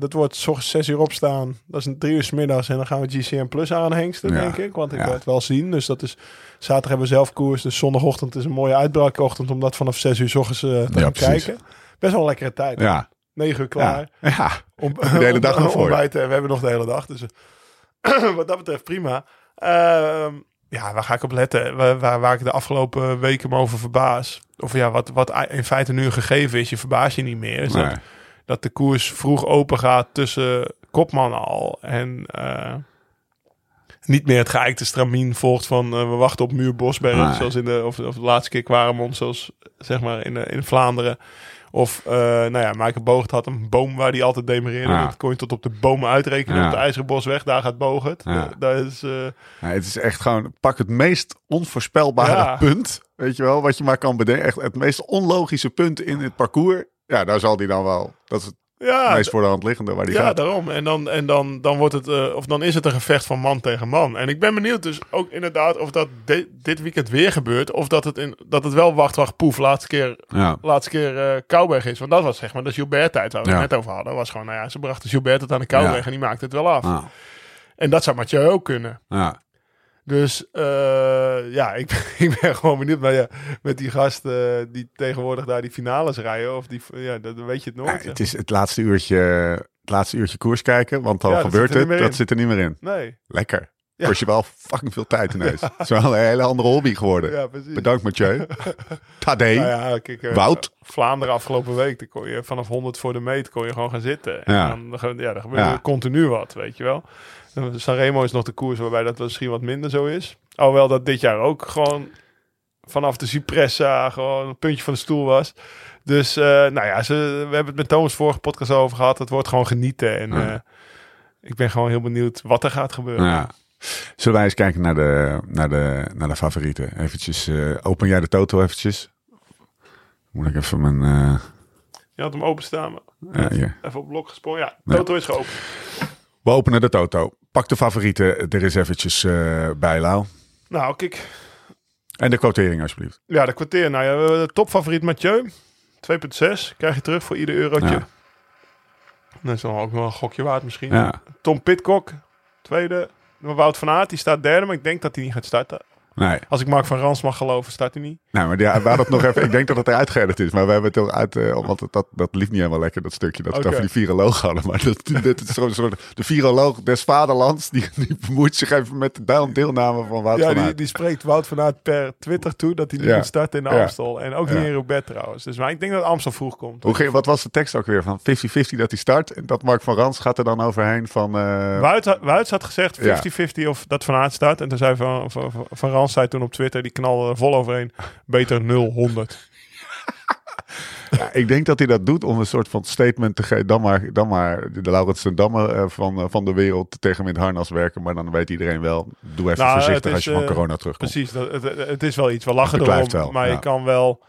dat wordt 's ochtends 6 uur opstaan. Dat is een 3 uur 's middags en dan gaan we GCM Plus aanhengsten, Ja. denk ik. Want ik Ja. wil het wel zien. Dus dat is, zaterdag hebben we zelf koers. Dus zondagochtend is een mooie uitbraakochtend om dat vanaf 6 uur 's ochtends eh, te Ja, gaan kijken. Best wel een lekkere tijd. Ja, 9 uur klaar. ja, ja. Om, de hele dag nog voor. En we hebben nog de hele dag. Dus eh, wat dat betreft prima. Ehm, ja, waar ga ik op letten? Waar, waar, waar ik de afgelopen weken me over verbaas. Of ja, wat, wat in feite nu een gegeven is. Je verbaas je niet meer. Is dat, Nee. dat de koers vroeg open gaat tussen kopman al. En eh, niet meer het geëikte stramien volgt van eh, we wachten op muur Bosberg. Zoals in de, of, of de laatste keer Quaremont, zoals zeg maar in, eh, in Vlaanderen. Of, eh nou ja, Michael Boogert had een boom waar hij altijd demereerde. Ja. Dat kon je tot op de bomen uitrekenen. Ja. Op de IJzeren Bosweg, daar gaat Boogert. Ja. Daar is, Ja, het is echt gewoon, pak het meest onvoorspelbare punt, weet je wel, wat je maar kan bedenken. Echt het meest onlogische punt in het parcours. Ja, daar zal die dan wel, dat is het ja, meest voor de hand liggende waar die Ja, gaat. daarom. En dan, en dan, dan wordt het, eh, of dan is het een gevecht van man tegen man. En ik ben benieuwd dus ook inderdaad of dat di- dit weekend weer gebeurt. Of dat het, in, dat het wel wacht, wacht, poef, laatste keer, Ja, laatste keer eh Kouwberg is. Want dat was zeg maar de Gilbert-tijd waar we Ja. het net over hadden. was gewoon, nou ja, ze brachten Gilbert het aan de Kouwberg en die maakte het wel af. ja, En dat zou Mathieu ook kunnen. ja. Dus eh, ja, ik, ben- ik ben gewoon benieuwd. Maar ja, met die gasten die tegenwoordig daar die finales rijden. Of die, ja, dat, weet je het nooit. Ja, zeg. het is het laatste uurtje, het laatste uurtje koers kijken, want dan Ja, gebeurt er het, dat in. zit er niet meer in. Nee, Lekker. Ja. Kost je wel fucking veel tijd ineens. Het is wel een hele andere hobby geworden. ja, precies. Bedankt Mathieu. Tadee. Nou kijk, eh, Wout. Vlaanderen afgelopen week, dan kon je vanaf 100 voor de meet kon je gewoon gaan zitten. Ja. En dan, ja, dan gebeurde continu wat, weet je wel. Sanremo is nog de koers waarbij dat misschien wat minder zo is. Alhoewel dat dit jaar ook gewoon vanaf de Cipressa gewoon een puntje van de stoel was. Dus, eh, nou ja, ze, we hebben het met Thomas vorige podcast over gehad. Het wordt gewoon genieten. En Ja. eh, ik ben gewoon heel benieuwd wat er gaat gebeuren. Ja. Zullen wij eens kijken naar de, naar de, naar de favorieten? Eventjes, eh, open jij de Toto eventjes? Moet ik even mijn... Je had hem openstaan, maar ja, even op blok gesprongen. Ja, Ja. Toto is geopend. We openen de Toto. Pak de favorieten er is eventjes eh, bij, Lau. Nou, kijk. En de quotering alsjeblieft. Ja, de kwartier. Nou ja, we hebben de topfavoriet Mathieu. 2,6 krijg je terug voor ieder eurotje. Ja. Dat is dan ook wel een gokje waard misschien. Ja. Tom Pitcock, tweede. Wout van Aert, die staat derde, maar ik denk dat hij niet gaat starten. Nee, Als ik Mark van Rans mag geloven, start hij niet. nou, maar die, hadden het nog even. Ik denk dat het eruit geëdit is, maar we hebben het toch uit. eh, want het- dat, dat liep niet helemaal lekker, dat stukje. Dat we het over die viroloog hadden. Maar dat, dit is zo'n soort. De viroloog des vaderlands. Die, die bemoeit zich even met de deel- deelname van Wout ja, van die, Aert. die spreekt Wout van Aert per Twitter toe dat hij niet Ja. moet starten in de Ja. Amstel. En ook niet Ja. in Roubaix trouwens. Dus maar ik denk dat Amstel vroeg komt. Hoe ging, wat was de tekst ook weer? Van 50-50 dat hij start. En dat Mark van Rans gaat er dan overheen van. eh, Wout, had- Wout had gezegd Ja. 50-50 of dat Van Aert start. En toen zei Van, van, van, van Rans zei toen op Twitter, die knalde er vol overheen. Beter 0-100. Ja, ik denk dat hij dat doet om een soort van statement te geven. Dan maar, dan maar de Laurens ten Damme eh, van, eh, van de wereld tegen hem in het harnas werken. Maar dan weet iedereen wel, doe even Nou, voorzichtig is, als je van eh, corona terugkomt. Precies, dat, het, is wel iets. We lachen erom, wel, maar ja. je kan wel...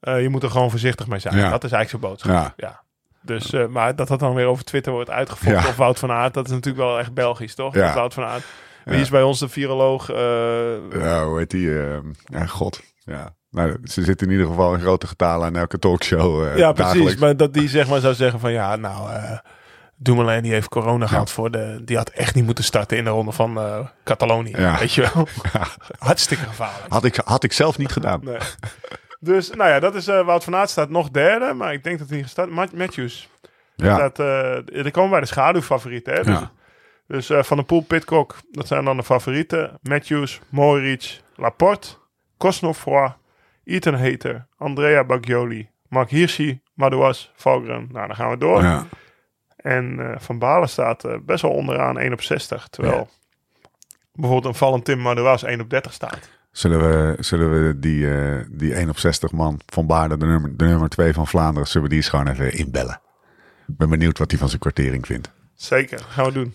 je moet er gewoon voorzichtig mee zijn. Ja. Dat is eigenlijk zijn boodschap. Ja. Dus, maar dat dat dan weer over Twitter wordt uitgevochten Ja. of Wout van Aert, dat is natuurlijk wel echt Belgisch, toch? Wout van Aert. Wie is bij ons de viroloog? eh, Ja, hoe heet die? eh, ja, god. Ja. Nou, ze zitten in ieder geval in grote getalen aan elke talkshow. eh, ja, precies. dagelijks. Maar dat die zeg maar zou zeggen van ja, nou, eh Dumoulin die heeft corona gehad voor de... Die had echt niet moeten starten in de ronde van Catalonië. Ja. Weet je wel? Ja. Hartstikke gevaarlijk. Had, ik, had ik zelf niet gedaan. Nee. Dus, nou ja, dat is eh, Wout van Aert staat nog derde, maar ik denk dat hij gestart. Ma- Matthews. Ja, Dat, er komen bij de schaduwfavorieten. Hè? Dus, Ja. Dus eh, Van de Poel, Pitcock, dat zijn dan de favorieten. Matthews, Mohoric, Laporte, Cosnefroy, Ethan Hater, Andrea Baggioli, Mark Hirschi, Madouas, Valgren. Nou, dan gaan we door. ja. En eh, Van Balen staat eh, best wel onderaan 1 op 60. Terwijl bijvoorbeeld een Valentin Madouas 1 op 30 staat. Zullen we, zullen we die, die 1 op 60 man van Baarden, de nummer, de nummer 2 van Vlaanderen, zullen we die eens gewoon even inbellen? Ik ben benieuwd wat hij van zijn kwartering vindt. Zeker, gaan we doen.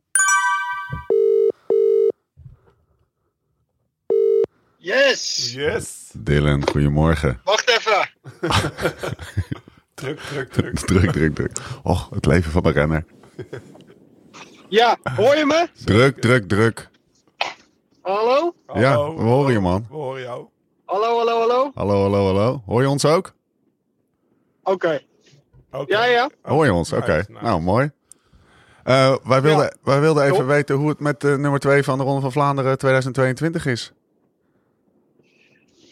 Yes! Yes. Dylan, goedemorgen. Wacht even. Druk, druk, druk. Druk, druk, druk. Och, het leven van een renner. Ja, hoor je me? Druk, druk, druk. Hallo? Ja, Hallo. we horen je man. We horen jou. Hallo, hallo, hallo? Hallo, hallo, hallo. Hoor je ons ook? Oké. Oké. Ja, ja. Hoor je ons? Oké. Nice, nice. Nou, mooi. Eh, wij, wilden, Ja. wij wilden even Top. weten hoe het met de nummer 2 van de Ronde van Vlaanderen 2022 is.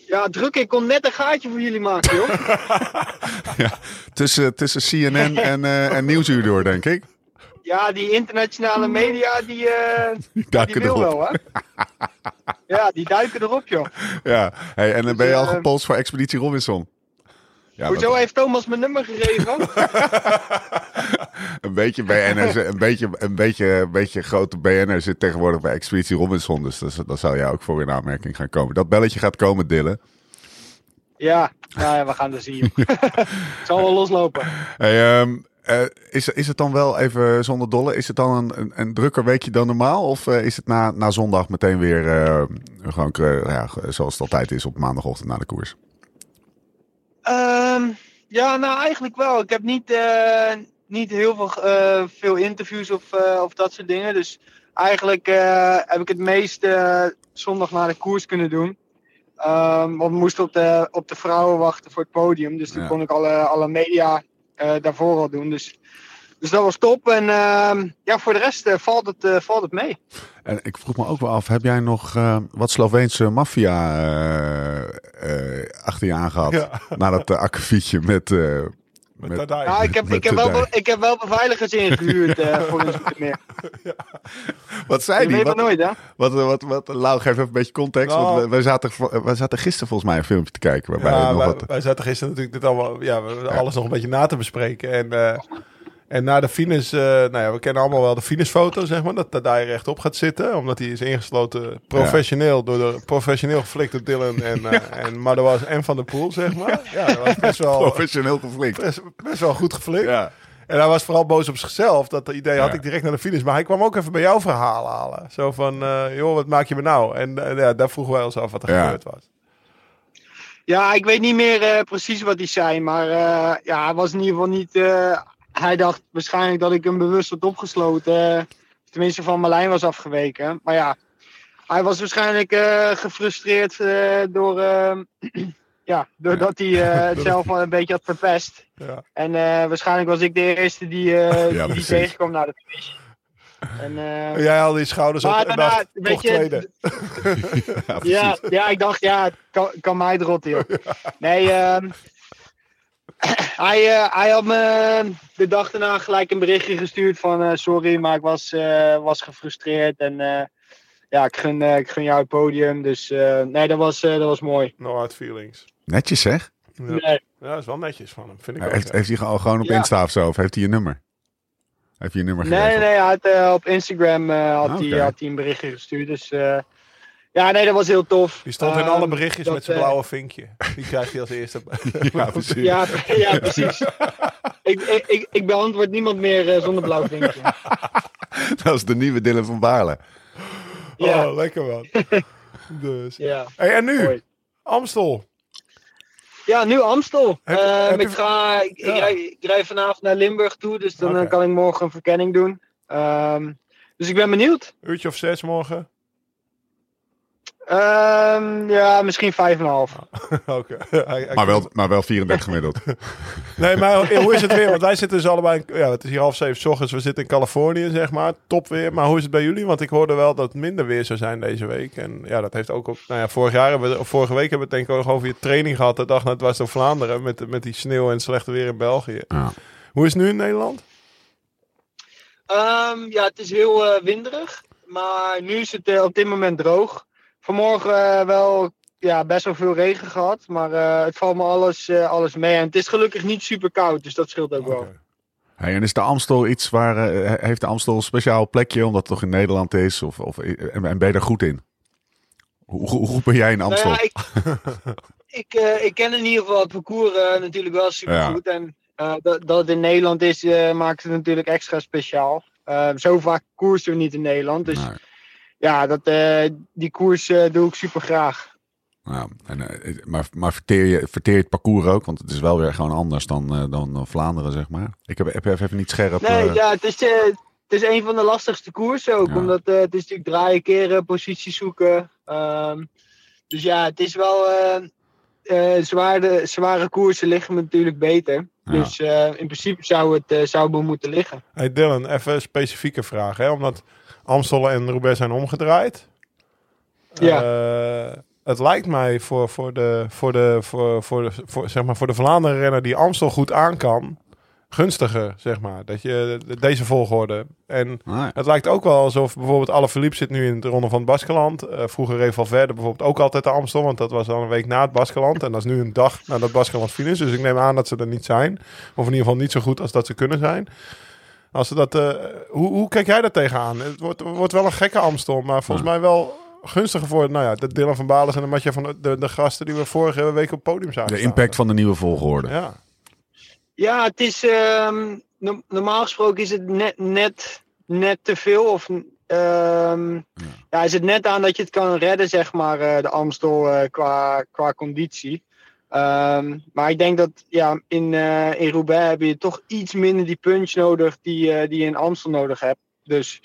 Ja, druk. Ik kon net een gaatje voor jullie maken, joh. Tussen, tussen CNN en, eh en Nieuwsuur door, denk ik. Ja, die internationale media, die, eh, Die die duiken wil erop. wel, hè? Ja, die duiken erop, joh. Ja. Hey, en dan ben je al eh, gepolst voor Expeditie Robinson. Ja, Hoezo dat- heeft Thomas mijn nummer gegeven? een beetje een beetje, een beetje, een beetje grote BN'er zit tegenwoordig bij Expeditie Robinson. Dus dat, dat zou jou ook voor in aanmerking gaan komen. Dat belletje gaat komen, Dylan. Ja, nou ja, we gaan er zien. Het zal wel loslopen. Hey, ehm, eh, is, is het dan wel even zonder dolle? Is het dan een, een, een drukker weekje dan normaal? Of eh, is het na, na zondag meteen weer eh, gewoon ja, zoals het altijd is op maandagochtend na de koers? Ehm, ja, nou eigenlijk wel. Ik heb niet, eh, niet heel veel, eh, veel interviews of, eh, of dat soort dingen. Dus eigenlijk heb ik het meest eh, zondag na de koers kunnen doen. Ehm, want we moesten op de, op de vrouwen wachten voor het podium. Dus toen Ja. kon ik alle, alle media daarvoor al doen. Dus, dus dat was top. En ehm, ja, voor de rest eh, valt, het, eh, valt het mee. En ik vroeg me ook wel af, heb jij nog eh, wat Sloveense maffia eh, eh, achter je aangehad? Ja. Na dat uh, akkefietje met, eh, Met Met- ik heb, Met ik heb, wel, ik heb wel beveiligers ingehuurd eh, voor een meer. Wat zei Je die? weet Wat, nooit, hè? wat, wat, wat, Lau, geef even een beetje context. Nou. want we, wij, zaten, wij zaten gisteren volgens mij een filmpje te kijken. Waarbij Ja, nog wij, wat, wij zaten gisteren natuurlijk dit allemaal, ja, alles nog een beetje na te bespreken. En, eh, en na de finish, eh, nou ja, we kennen allemaal wel de finishfoto, zeg maar. Dat Tadai rechtop gaat zitten, omdat hij is ingesloten professioneel door de professioneel geflikte Dylan en, eh en Madouas en Van der Poel, zeg maar. Ja, dat was best wel, professioneel geflikt. best, best wel goed geflikt. Ja. En hij was vooral boos op zichzelf. Dat idee had Ja. ik direct naar de finish. Maar hij kwam ook even bij jouw verhaal halen. Zo van, eh, joh, wat maak je me nou? En ja, daar vroegen wij ons af wat er Ja. gebeurd was. Ja, ik weet niet meer eh, precies wat hij zei, maar eh, ja, hij was in ieder geval niet. Hij dacht waarschijnlijk dat ik hem bewust had opgesloten. eh, tenminste, van mijn lijn was afgeweken. Maar ja, hij was waarschijnlijk eh, gefrustreerd eh, door. ja, doordat hij het zelf wel een beetje had verpest. Ja. En waarschijnlijk was ik de eerste die, eh, die, tegenkwam naar de finish. En, Jij haalde die schouders op en dacht, toch je, tweede. Ja, ja, ja, ik dacht, ja, het kan, kan mij het joh. Nee, ehm, hij, eh, hij had me de dag daarna gelijk een berichtje gestuurd van eh, sorry, maar ik was, eh, was gefrustreerd en eh, ja, ik gun, eh, ik gun jou het podium. Dus eh, nee, dat was, eh, dat was mooi. No hard feelings. Netjes zeg. Ja. Nee. Ja, dat is wel netjes van hem, vind ik heeft, heeft hij gewoon gewoon op Ja. Insta of zo? Of heeft hij je nummer? Heeft hij je nummer Nee, gegeven? nee, hij had, eh, op Instagram eh, had, Ah, hij, had hij een berichtje gestuurd. Dus eh, ja, nee, dat was heel tof. Die stond in Ehm, alle berichtjes dat, met zijn eh, blauwe vinkje. Die krijgt hij als eerste. Ja, precies. Ja, ja precies. ik, ik, ik, ik beantwoord niemand meer eh, zonder blauw vinkje. Dat is de nieuwe Dylan van Baarle. Ja. Oh, lekker man. dus. Ja. Hey, en nu? Mooi. Amstel. Ja, nu Amstel. Heb je- Ehm, heb je- ik, ga, ik, rij, ik rij vanavond naar Limburg toe, dus dan eh, kan ik morgen een verkenning doen. Ehm, dus ik ben benieuwd. Uurtje of zes morgen. Ehm, ja, misschien vijf en een half. Oké. Hij- hij- Maar wel, maar wel 34 gemiddeld. Nee, maar hoe is het weer? Want wij zitten dus allebei... in- Ja, het is hier half zeven 's ochtends. We zitten in Californië, zeg maar. Top weer. Maar hoe is het bij jullie? Want ik hoorde wel dat het minder weer zou zijn deze week. En ja, dat heeft ook... Op, nou ja, vorig jaar hebben we, vorige week hebben we het denk ik ook nog over je training gehad. De dag na het was door Vlaanderen. Met, met die sneeuw en slechte weer in België. Ja. Hoe is het nu in Nederland? Ehm, ja, het is heel eh, winderig, maar nu is het eh, op dit moment droog. Vanmorgen eh, wel ja, best wel veel regen gehad, maar eh, het valt me alles, eh, alles mee. En het is gelukkig niet super koud, dus dat scheelt ook wel. Hey, en is de Amstel iets waar... heeft de Amstel een speciaal plekje omdat het toch in Nederland is? Of, of, en, en ben je er goed in? Hoe, hoe ben jij in Amstel? Nou ja, ik, ik, ik ken in ieder geval het parcours natuurlijk wel super goed. En dat, dat het in Nederland is, maakt het natuurlijk extra speciaal. Zo vaak koersen we niet in Nederland. Dus Nee. Ja, dat, eh, die koers eh, doe ik super graag. Nou, en, eh, maar maar verteer, je, verteer je het parcours ook? Want het is wel weer gewoon anders dan, eh, dan Vlaanderen, zeg maar. Ik heb, heb even niet scherp... Nee, ja, het is, het is een van de lastigste koersen ook. Ja. Omdat eh, het is natuurlijk draaien, keren, positie zoeken. Ehm, dus ja, het is wel... eh eh, zware, zware koersen liggen me natuurlijk beter. Ja. Dus eh, in principe zou het, zou moeten liggen. Hey Dylan, even een specifieke vraag. Hè? Omdat Amstel en Roubaix zijn omgedraaid. Ja. Eh, het lijkt mij voor, voor, de, voor, de, voor, voor, de, voor, zeg maar voor de Vlaanderen renner die Amstel goed aan kan. Gunstiger, zeg maar. Dat je de- deze volgorde. En het lijkt ook wel alsof bijvoorbeeld Alaphilippe zit nu in de ronde van het Baskeland. Eh, vroeger reed Valverde bijvoorbeeld ook altijd de Amstel, want dat was dan een week na het Baskeland. En dat is nu een dag na dat Baskeland finish. Dus ik neem aan dat ze er niet zijn. Of in ieder geval niet zo goed als dat ze kunnen zijn. Als ze dat, eh, hoe, hoe kijk jij daar tegenaan? Het wordt, wordt wel een gekke Amstel, maar volgens mij wel gunstiger voor nou ja, de Dylan van Balen en de Matje van de, de, de gasten die we vorige week op het podium zagen. De impact van de nieuwe volgorde. Ja, Ja, het is... ehm, no- normaal gesproken is het net, net, net te veel. Of, ehm, ja. is het net aan dat je het kan redden, zeg maar, eh, de Amstel eh, qua, qua conditie. Ehm, maar ik denk dat ja, in, eh in Roubaix heb je toch iets minder die punch nodig die, eh, die je in Amstel nodig hebt. Dus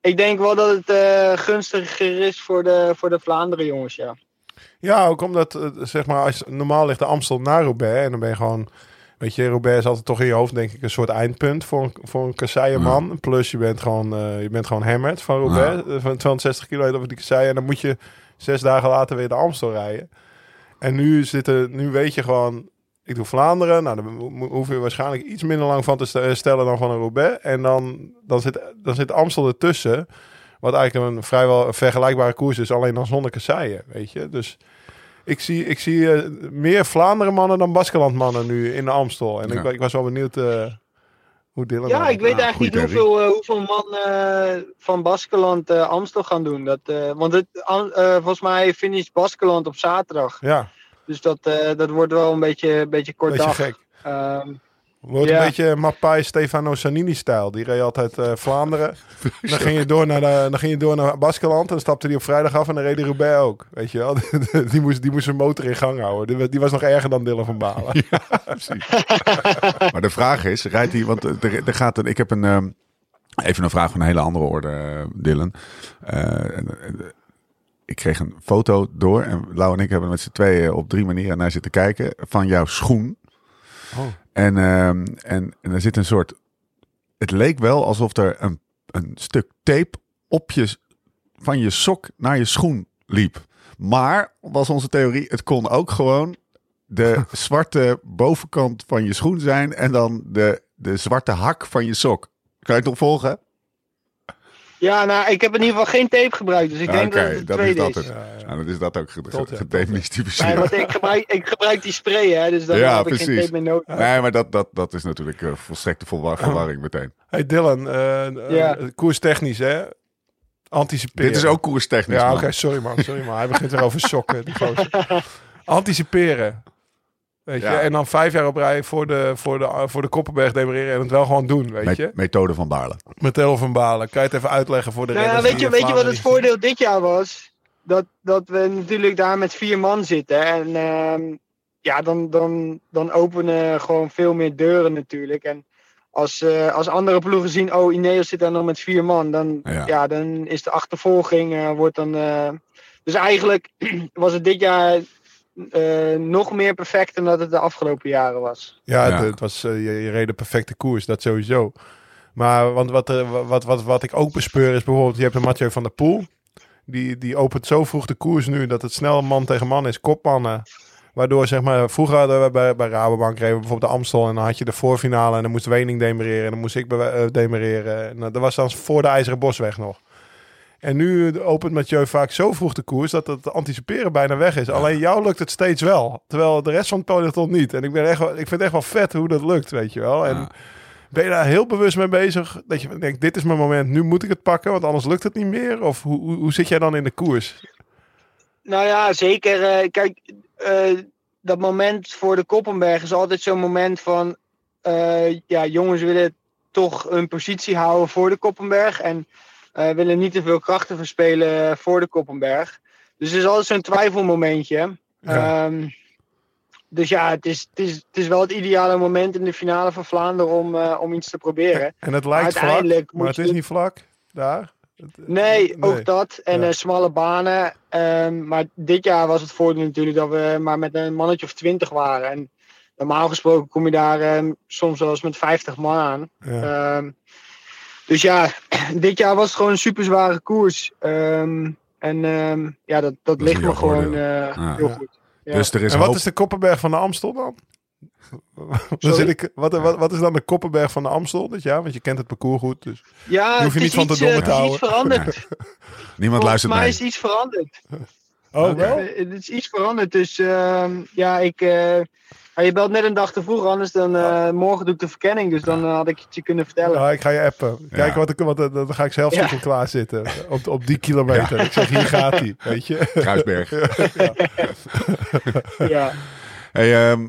ik denk wel dat het eh, gunstiger is voor de, voor de Vlaanderen jongens, ja. Ja, ook omdat, zeg maar, als, normaal ligt de Amstel naar Roubaix. En dan ben je gewoon, weet je, Roubaix is altijd toch in je hoofd, denk ik, een soort eindpunt voor een, voor een kasseierman. Plus je bent gewoon, eh, je bent gewoon hammered van Roubaix. Van 260 kilometer over die kasseien. En dan moet je zes dagen later weer de Amstel rijden. En nu, zitten, nu weet je gewoon, Ik doe Vlaanderen. Nou, dan hoef je waarschijnlijk iets minder lang van te st- stellen dan van een Roubaix. En dan, dan, zit, dan zit Amstel ertussen. Wat eigenlijk een vrijwel vergelijkbare koers is, alleen dan zonder kasseien, weet je. Dus ik zie, ik zie eh, meer Vlaanderen mannen dan Baskeland mannen nu in de Amstel. En Ja. ik, ik was wel benieuwd eh, hoe Dylan... Ja, dat- ik weet eigenlijk niet hoeveel, eh, hoeveel man eh, van Baskeland eh, Amstel gaan doen. Dat, eh, want het, eh, volgens mij finish Baskeland op zaterdag. Ja, Dus dat, eh, dat wordt wel een beetje, een beetje kort beetje dag. gek. Ehm, Wordt Ja. een beetje Mappai Stefano Sanini-stijl. Die reed altijd eh, Vlaanderen. Dan ging, je door naar de, dan ging je door naar Baskeland. En dan stapte hij op vrijdag af en dan reed hij Roubaix ook. Weet je wel? die, moest, die moest zijn motor in gang houden. Die, die was nog erger dan Dylan van Balen. Maar de vraag is, rijdt hij, want er, er gaat een, ik heb een, ehm, even een vraag van een hele andere orde, eh, Dylan. Eh, en, eh, ik kreeg een foto door en Lau en ik hebben met z'n tweeën op drie manieren naar zitten kijken van jouw schoen. Oh. En, ehm, en, en er zit een soort, het leek wel alsof er een, een stuk tape op je, van je sok naar je schoen liep. Maar, was onze theorie, het kon ook gewoon de zwarte bovenkant van je schoen zijn en dan de, de zwarte hak van je sok. Kan je het nog volgen? Ja, nou, ik heb in ieder geval geen tape gebruikt. Dus ik denk Oké, dat het dat is tweede dat het. Ja, ja. Nou, dan is dat ook gedemystificeerd. Nee, want ik gebruik, ik gebruik die spray, hè, dus dan Ja, heb ik geen tape meer nodig. Nee, maar dat, dat, dat is natuurlijk eh, volstrekte verwar- verwarring meteen. Hey Dylan, eh eh, Ja. koerstechnisch hè? Anticiperen. Dit is ook koerstechnisch. Ja, man. oké, sorry man, sorry man. Hij begint weer over sokken. die gozer. Anticiperen. Weet je, Ja. en dan vijf jaar op rij voor de, voor de, voor de Koppenberg demereren en het wel gewoon doen, weet Met- je. methode van Baarle. Met Tel van Balen. Kan je het even uitleggen voor de Nou ja, renners weet je, weet je wat het voordeel dit jaar was? Dat, dat we natuurlijk daar met vier man zitten. En ehm, ja, dan, dan, dan openen gewoon veel meer deuren natuurlijk. En als, eh, als andere ploegen zien, oh, Ineos zit daar nog met vier man. Dan, Ja. ja. dan is de achtervolging, eh, wordt dan... eh, dus eigenlijk was het dit jaar eh, nog meer perfect dan dat het de afgelopen jaren was. Ja, het, Ja. het was, eh, je, je reed de perfecte koers, dat sowieso. Maar want wat, er- wat, wat, wat ik ook bespeur is bijvoorbeeld, je hebt een Mathieu van der Poel. Die, die opent zo vroeg de koers nu dat het snel man tegen man is, kopmannen. Waardoor zeg maar, vroeger hadden we bij, bij Rabobank reden bijvoorbeeld de Amstel en dan had je de voorfinale en dan moest Wening demereren en dan moest ik eh, demereren. En, eh, dat was dan voor de IJzeren Bosweg nog. En nu opent Mathieu vaak zo vroeg de koers dat het anticiperen bijna weg is. Alleen jou lukt het steeds wel. Terwijl de rest van het peloton niet. En ik, ben echt wel, ik vind het echt wel vet hoe dat lukt, weet je wel. En Ja. ben je daar heel bewust mee bezig? Dat je denkt, dit is mijn moment, nu moet ik het pakken, want anders lukt het niet meer? Of hoe, hoe, hoe zit jij dan in de koers? Nou ja, zeker. eh, kijk, eh, dat moment voor de Koppenberg is altijd zo'n moment van... eh, ja, jongens willen toch een positie houden voor de Koppenberg. En eh, willen niet te veel krachten verspelen voor de Koppenberg. Dus het is altijd zo'n twijfelmomentje. Ja. Ehm, dus ja, het is, het, is, het is wel het ideale moment in de finale van Vlaanderen om, eh, om iets te proberen. En het lijkt vlak, Uiteindelijk maar het is niet vlak daar. Het- Nee, ook dat. En Ja. eh, smalle banen. Ehm, maar dit jaar was het voordeel natuurlijk dat we maar met een mannetje of twintig waren. En normaal gesproken kom je daar ehm, soms wel eens met 50 man aan. Ja. Dus ja, dit jaar was het gewoon een super zware koers. Ehm, en ehm, ja, dat, dat ligt me gewoon eh, Ja. heel goed. Ja. Dus er is En wat hoop. is de Koppenberg van de Amstel dan? zit ik, wat, wat, wat is dan de Koppenberg van de Amstel dit jaar? Want je kent het parcours goed. Dus. ja, Daar hoef je het niet is van te iets, eh, te het is iets houden. veranderd. Niemand Volgens luistert mij is iets veranderd. Oh, wel? Eh, Het is iets veranderd. Dus ehm, ja, ik. eh, je belt net een dag te vroeg, anders dan eh, morgen doe ik de verkenning. Dus dan had ik het je kunnen vertellen. Ja, ik ga je appen. Kijken Ja. wat ik, wat, dan ga ik zelf Ja. stiekem klaarzitten. Op, op die kilometer. Ik zeg, hier gaat hij. Weet je? Kruisberg. Ja. Hey, ehm,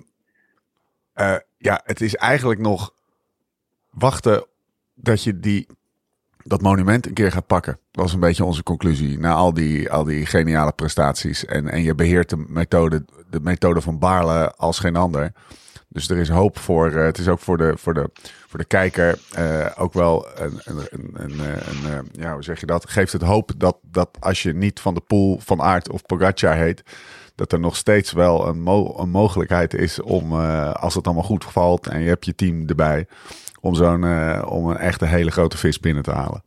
eh, ja, het is eigenlijk nog wachten dat je die, dat monument een keer gaat pakken. Dat was een beetje onze conclusie. Na al die, al die geniale prestaties. En, en je beheert de methode, de methode van Baarle als geen ander. Dus er is hoop voor. eh, het is ook voor de, voor de, voor de kijker eh, ook wel een, een, een, een, eh, ja, hoe zeg je dat? Geeft het hoop dat, dat als je niet van de Poel, van Aert of Pogacar heet, dat er nog steeds wel een, mo- een mogelijkheid is om, als het allemaal goed valt en je hebt je team erbij, om zo'n, eh, om een echte hele grote vis binnen te halen.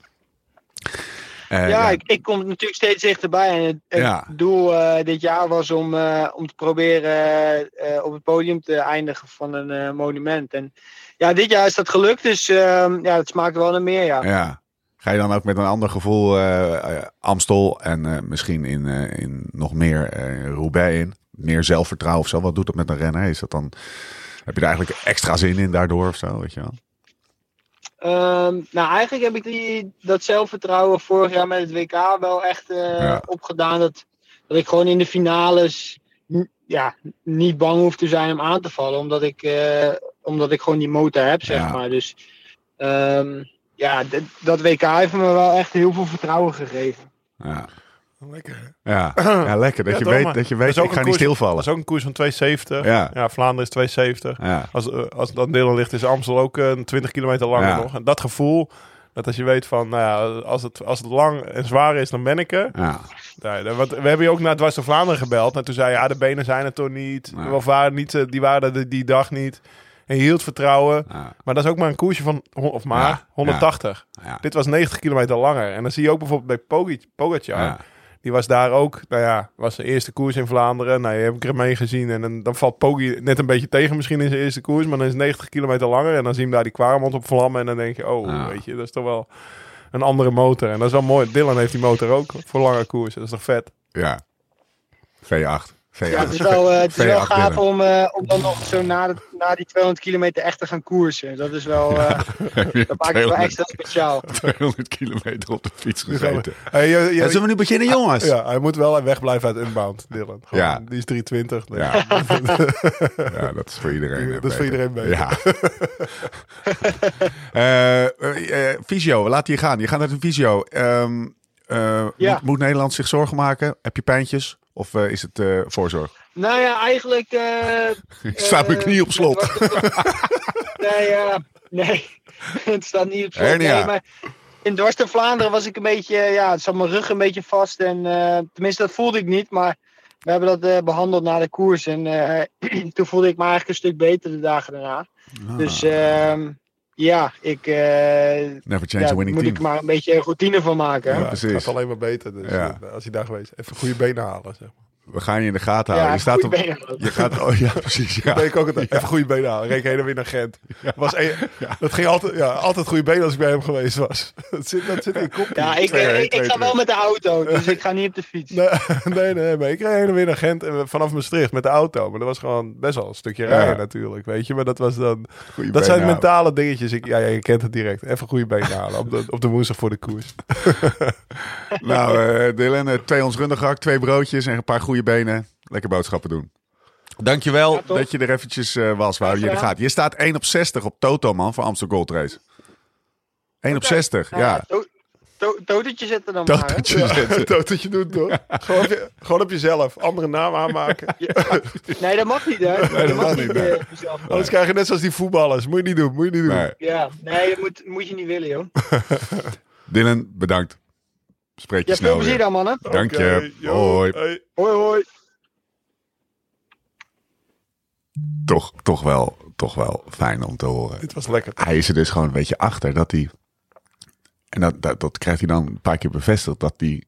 Eh, ja, ik, ik kom natuurlijk steeds dichterbij. En het, het Ja. doel eh, dit jaar was om, om te proberen op het podium te eindigen van een monument. En ja, dit jaar is dat gelukt. Dus ehm, ja, het smaakt wel naar meer, ja. Ja. Ga je dan ook met een ander gevoel Amstel en misschien in, in nog meer Roubaix in? Meer zelfvertrouwen of zo? Wat doet dat met een renner? Is dat dan, heb je er eigenlijk extra zin in daardoor of zo? Weet je wel? Ehm, nou, eigenlijk heb ik die, dat zelfvertrouwen vorig jaar met het WK wel echt eh, Ja. opgedaan. Dat, dat ik gewoon in de finales ja, niet bang hoef te zijn om aan te vallen. Omdat ik, eh, omdat ik gewoon die motor heb, zeg Ja. maar. Dus ehm, ja, dat WK heeft me wel echt heel veel vertrouwen gegeven. Ja, Lekker. ja. ja lekker. Dat Ja, je weet, maar dat je dat weet ook ik ga niet stilvallen. Dat is ook een koers van 270. Ja. Ja, Vlaanderen is 270. Ja, Als, als dan Dylan ligt, is Amstel ook eh, 20 kilometer langer Ja. nog. En dat gevoel, dat als je weet van, nou ja, als het, als het lang en zwaar is, dan ben ik er. ja. Dat- want we hebben je ook naar Dwars door Vlaanderen gebeld. En toen zei je, ja, de benen zijn er toch niet. Nee. Of waren niet, eh, die waren er die, dag niet. En je hield vertrouwen. ja. Maar dat is ook maar een koersje van, of maar, Ja, 180. ja. Dit was 90 kilometer langer. En dan zie je ook bijvoorbeeld bij Pogacar. Die was daar ook, nou ja, was zijn eerste koers in Vlaanderen. Nou, je hebt mee gezien. En dan, dan valt Poggi net een beetje tegen misschien in zijn eerste koers. Maar dan is het 90 kilometer langer. En dan zie je hem daar die kwaremond op vlammen. En dan denk je, oh, Ja. weet je, dat is toch wel een andere motor. En dat is wel mooi. Dylan heeft die motor ook voor lange koers. Dat is toch vet? ja. V8. V8. Ja, het is wel, eh, het is wel V8 gaaf om, eh, om dan nog zo na, de, na die 200 kilometer echt te gaan koersen. Dat is wel, eh, dat maakt het wel 200 extra speciaal. 200 kilometer op de fiets gezeten. Hey, je- zullen we nu beginnen, jongens? ja, hij moet wel wegblijven uit Unbound, Dylan. Gewoon, Ja. Die is 320. dus- Ja. ja, dat is voor iedereen. Dat is voor iedereen beter. Ja. Eh, eh, eh, Fysio, laat je gaan. Je gaat naar de fysio. Ehm, eh, Ja. moet, moet Nederland zich zorgen maken? Heb je pijntjes? Of eh, is het eh, voorzorg? Nou ja, eigenlijk... eh, Ik sta mijn knie op slot. nee, nee, het staat niet op slot. Hernia. Nee, maar in door Vlaanderen was ik een beetje... Ja, het zat mijn rug een beetje vast. En, tenminste, dat voelde ik niet. Maar we hebben dat eh, behandeld na de koers. En toen voelde ik me eigenlijk een stuk beter de dagen daarna. Dus ehm, ja, ik... eh, Never change ja, a winning moet team. ik maar een beetje routine van maken. Ja, het gaat alleen maar beter. Dus Ja. eh, als hij daar geweest is. Even goede benen halen. Zeg maar. We gaan je in de gaten Ja, houden. je staat op... benen. Je gaat, oh ja, precies. Ja. Ik ook altijd. Even goede benen halen. Reek heen en weer naar Gent. Was een- Dat ging altijd, ja, altijd goede benen als ik bij hem geweest was. Dat zit, dat zit in je kop. Ja, ik, Twee eh, ik, twee ga wel met de auto, dus ik ga niet op de fiets. Nee, nee, nee, maar ik reed heen en weer naar Gent en vanaf Maastricht met de auto. Maar dat was gewoon best wel een stukje Ja. rijden natuurlijk, weet je. Maar dat was dan... Goeie dat zijn mentale dingetjes. Ik, ja, ja, je kent het direct. Even goede benen halen op de, op de woensdag voor de koers. Nou, eh Dylan, eh, twee ons twee broodjes en een paar goede benen. Lekker boodschappen doen. Dankjewel Ja, dat je er eventjes eh, was. We houden je in de Graag gaten. Je staat 1 op 60 op Toto, man, voor Amsterdam Gold Race. 1 op Oké. 60, Nou ja. to- to- Totetje zetten dan maar. hè? Tototje zetten. dat wat je doet, toch? Gewoon op, je, gewoon op jezelf. Andere naam aanmaken. Nee, dat mag niet, hè? Nee, dat mag niet, nee. jezelf. Anders krijg je net zoals die voetballers. Moet je niet doen, moet je niet doen. Nee. Ja, nee, dat moet, moet je niet willen, joh. Dylan, bedankt. Spreek je Ja, veel snel plezier weer. dan, mannen. Dank je. Hoi. hey. Hoi, hoi. Toch, toch, wel, toch wel fijn om te horen. Dit was lekker. Hij is er dus gewoon een beetje achter dat hij... En dat, dat, dat krijgt hij dan een paar keer bevestigd. Dat hij,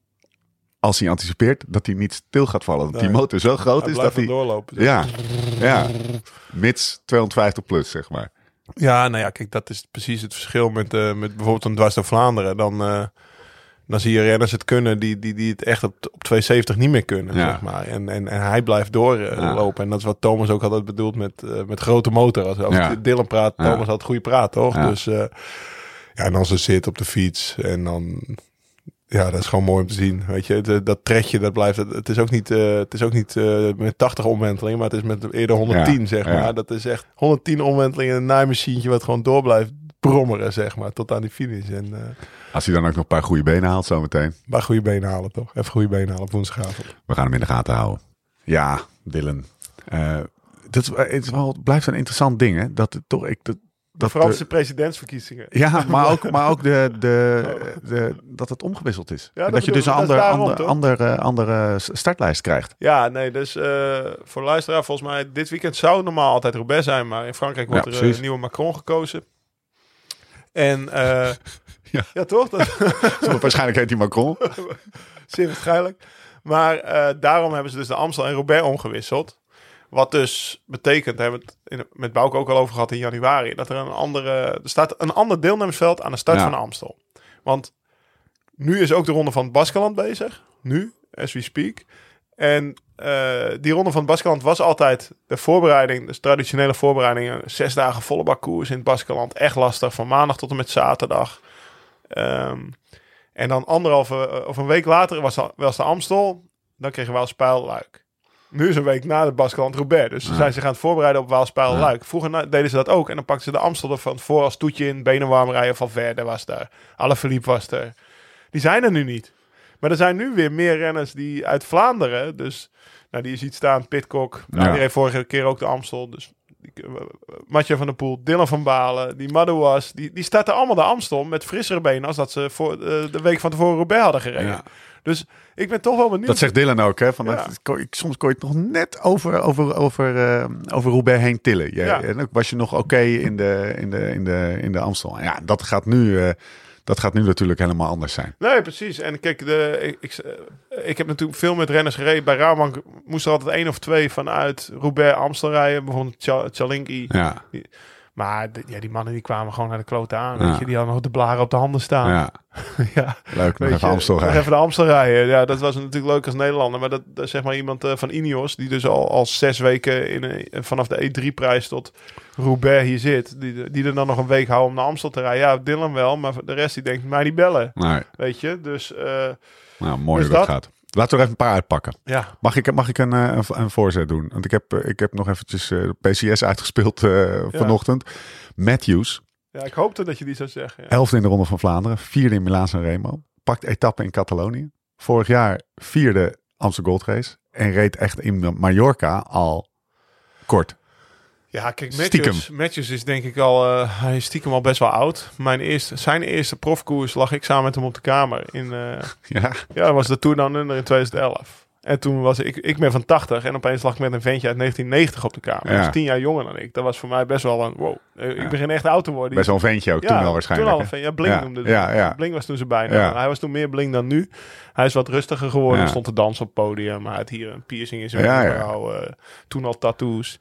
als hij anticipeert, dat hij niet stil gaat vallen. Dat die motor zo groot Hij is dat hij... doorlopen. Ja, ja. Mits 250 plus, zeg maar. Ja, nou ja, kijk, dat is precies het verschil met, eh, met bijvoorbeeld een dwars door Vlaanderen. Dan, eh, dan zie je renners het kunnen die, die, die het echt op, op 270 niet meer kunnen, Ja. zeg maar. En, en, en hij blijft doorlopen. Ja. lopen En dat is wat Thomas ook altijd bedoelt met, eh, met grote motor. Als Ja. Dylan praat. Thomas had goede praat, toch? Ja. Dus eh, ja, en dan ze zit op de fiets en dan... Ja, dat is gewoon mooi om te zien. Weet je, dat, dat tredje, dat blijft. Het, is ook niet, eh, het is ook niet eh, met 80 omwentelingen, maar het is met eerder 110, Ja, zeg maar. Dat is echt 110 omwentelingen, een naaimachientje wat gewoon door blijft brommeren, zeg maar, tot aan die finish. En uh, Als hij dan ook nog een paar goede benen haalt zometeen. maar goede benen halen, toch? Even goede benen halen op woensdagavond. We gaan hem in de gaten houden. Ja, Dylan. Eh, dat is, het wel, het blijft een interessant ding, hè? Dat toch... Ik, dat, De dat Franse presidentsverkiezingen. Ja, maar ook, maar ook de, de, de, dat het omgewisseld is. Ja, dat dat, je dus een ander, ander, andere, andere startlijst krijgt. Ja, nee, dus eh, voor luisteraar, volgens mij dit weekend zou normaal altijd Roubaix zijn, maar in Frankrijk wordt Ja, er een nieuwe Macron gekozen. En eh, Ja, toch? Dat, Waarschijnlijk heet hij Macron. zeer waarschijnlijk. Maar eh, daarom hebben ze dus de Amstel en Roubaix omgewisseld. Wat dus betekent, daar hebben we het in- met Bouke ook al over gehad in januari, dat er een andere, er staat een ander deelnemersveld aan de start Ja. van de Amstel. Want nu is ook de ronde van het Baskeland bezig. Nu, as we speak. En eh, die ronde van het Baskeland was altijd de voorbereiding, dus traditionele voorbereiding. Zes dagen volle bak koers in het Baskeland. Echt lastig, van maandag tot en met zaterdag. Ehm, en dan anderhalve eh, of een week later was, was de Amstel. Dan kregen we Waalspijl Luik. Nu is een week na de Baskeland Roubaix. Dus ze zijn zich aan het voorbereiden op Waalspijl Luik. Vroeger deden ze dat ook. En dan pakten ze de Amstel er van voor als toetje in. Benen warm rijden. Van Verde was daar. Alaphilippe was er. Die zijn er nu niet. Maar er zijn nu weer meer renners die uit Vlaanderen. Dus nou, die je ziet staan. Pitcock. Nou, Ja. die reed vorige keer ook de Amstel. Dus eh, Mathieu van der Poel, Dylan van Balen, die Madouas, die, die starten allemaal de Amstel met frissere benen als dat ze voor eh, de week van tevoren Roubaix hadden gereden. Ja. Dus ik ben toch wel benieuwd. Dat zegt Dylan ook, hè? Van Ja. dat, kon- ik- soms kon je het nog net over, over, over, eh, over Roubaix heen tillen. Je, Ja. En ook was je nog oké in, de, in, de, in, de, in de Amstel. Ja, dat gaat, nu, dat gaat nu natuurlijk helemaal anders zijn. Nee, precies. En kijk, de, ik, ik, ik heb natuurlijk veel met renners gereden. Bij Rabank moest er altijd één of twee vanuit Roubaix Amstel rijden. Bijvoorbeeld Cha- Chalinki. Ja, Maar de- ja, die mannen die kwamen gewoon naar de klote aan. Ja. Weet je? Die hadden nog de blaren op de handen staan. ja. ja. leuk. Nog even Amstel rijden. Even de Amstel rijden. Ja, dat was natuurlijk leuk als Nederlander. Maar dat, dat zeg maar iemand eh, van Ineos, die dus al, al zes weken in een, vanaf de E3-prijs tot Roubaix hier zit. Die, die er dan nog een week houden om naar Amstel te rijden. Ja, Dylan wel, maar de rest die denkt, mij niet bellen. Nee, Weet je, dus eh, nou, mooi Dus dat, dat- gaat. Laten we er even een paar uitpakken. ja. Mag ik, mag ik een, eh, een, een voorzet doen? Want ik heb, eh, ik heb nog eventjes eh, PCS uitgespeeld vanochtend. Matthews, ja, ik hoopte dat je die zou zeggen. Ja. elfde in de Ronde van Vlaanderen, vierde in Milaan San Remo. Pakt etappe in Catalonië. Vorig jaar vierde Amsterdam Gold Race. En reed echt in Mallorca al kort. Ja, kijk. Matthews, Matthews is denk ik al, eh, hij is stiekem al best wel oud. Mijn eerste, zijn eerste profkoers lag ik samen met hem op de kamer. In, eh, Ja, ja, dat was de Tour Down Under in 2011. En toen was ik, ik ben van 80 en opeens lag ik met een ventje uit 1990 op de kamer. Ja. Dat is tien jaar jonger dan ik. Dat was voor mij best wel een, wow, eh, ik begin echt oud te worden. best wel een ventje ook ja, toen al waarschijnlijk. Toen al een vent. Ja, Blink Ja, noemde het. Blink was toen zijn bijna. Ja. Hij was toen meer Blink dan nu. Hij is wat rustiger geworden. Stond te dansen op het podium. Maar hij had hier een piercing in zijn Ja, toen al tattoos.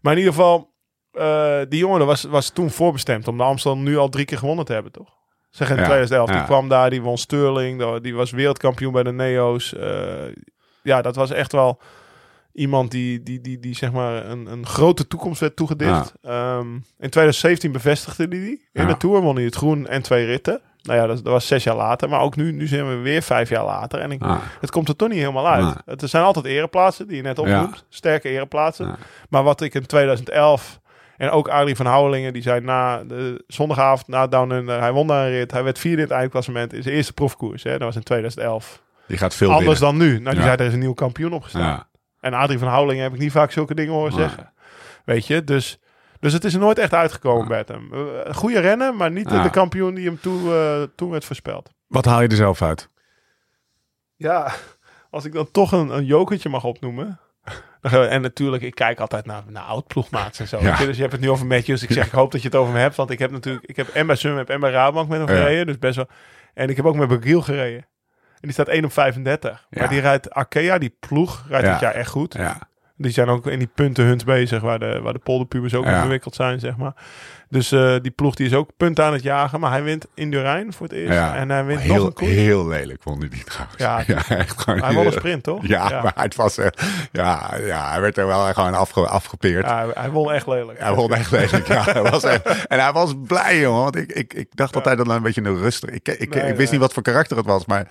Maar in ieder geval, eh, die jongen was, was toen voorbestemd om de Amstel nu al drie keer gewonnen te hebben, toch? Zeg in Ja, 2011. ja. Die kwam daar, die won Sterling. Die was wereldkampioen bij de Neo's. Eh, ja, dat was echt wel iemand die, die, die, die zeg maar een, een grote toekomst werd toegedicht. Ehm, in 2017 bevestigde hij die. In de Tour won hij het groen en twee ritten. Nou ja, dat, dat was zes jaar later. Maar ook nu, nu zijn we weer vijf jaar later. En ik, Ah, het komt er toch niet helemaal uit. Nee. Het er zijn altijd ereplaatsen die je net opnoemt. Sterke ereplaatsen. Ja. Maar wat ik in 2011... En ook Adrie van Houwelingen, die zei na de zondagavond na Down Under, hij won daar een rit. Hij werd vierde in het eindklassement in zijn eerste profkoers. Hè. Dat was in 2011. die gaat veel Anders dan nu. Nou, die Ja. zei, er is een nieuwe kampioen opgestaan. En Adrie van Houwelingen heb ik niet vaak zulke dingen horen zeggen. Weet je, dus, dus het is er nooit echt uitgekomen met hem. Eh, goede rennen, maar niet de- de kampioen die hem toen, eh, toen werd voorspeld. Wat haal je er zelf uit? Ja, als ik dan toch een, een jokertje mag opnoemen. En natuurlijk, ik kijk altijd naar, naar oud-ploegmaats en zo. Ja. Dus je hebt het nu over Matthews. Ik zeg, ik hoop dat je het over me hebt. Want ik heb natuurlijk, ik heb en bij Sunweb en bij Rabobank met hem Ja. gereden. Dus best wel. En ik heb ook met Bagiel gereden. En die staat 1 op 35. Ja. Maar die rijdt Arkea, die ploeg, rijdt dit jaar echt goed. Ja. Die zijn ook in die puntenhunt bezig, waar de, waar de polderpubers ook Ja. in verwikkeld zijn, zeg maar. Dus eh, die ploeg die is ook punten aan het jagen. Maar hij wint in Durijn voor het eerst. Ja. En hij wint nog Heel, een koers. heel lelijk vond hij die trouwens. Ja. echt gewoon Hij won een sprint, toch? Ja, maar het was echt... Ja, ja, hij werd er wel gewoon afge, afgepeerd. Ja, hij, hij won echt lelijk. Hij won echt lelijk. Ja, hij was echt, en hij was blij, jongen. Want ik, ik, ik dacht altijd dat hij een beetje een rustig... Ik, ik, ik, wist niet wat voor karakter het was. Maar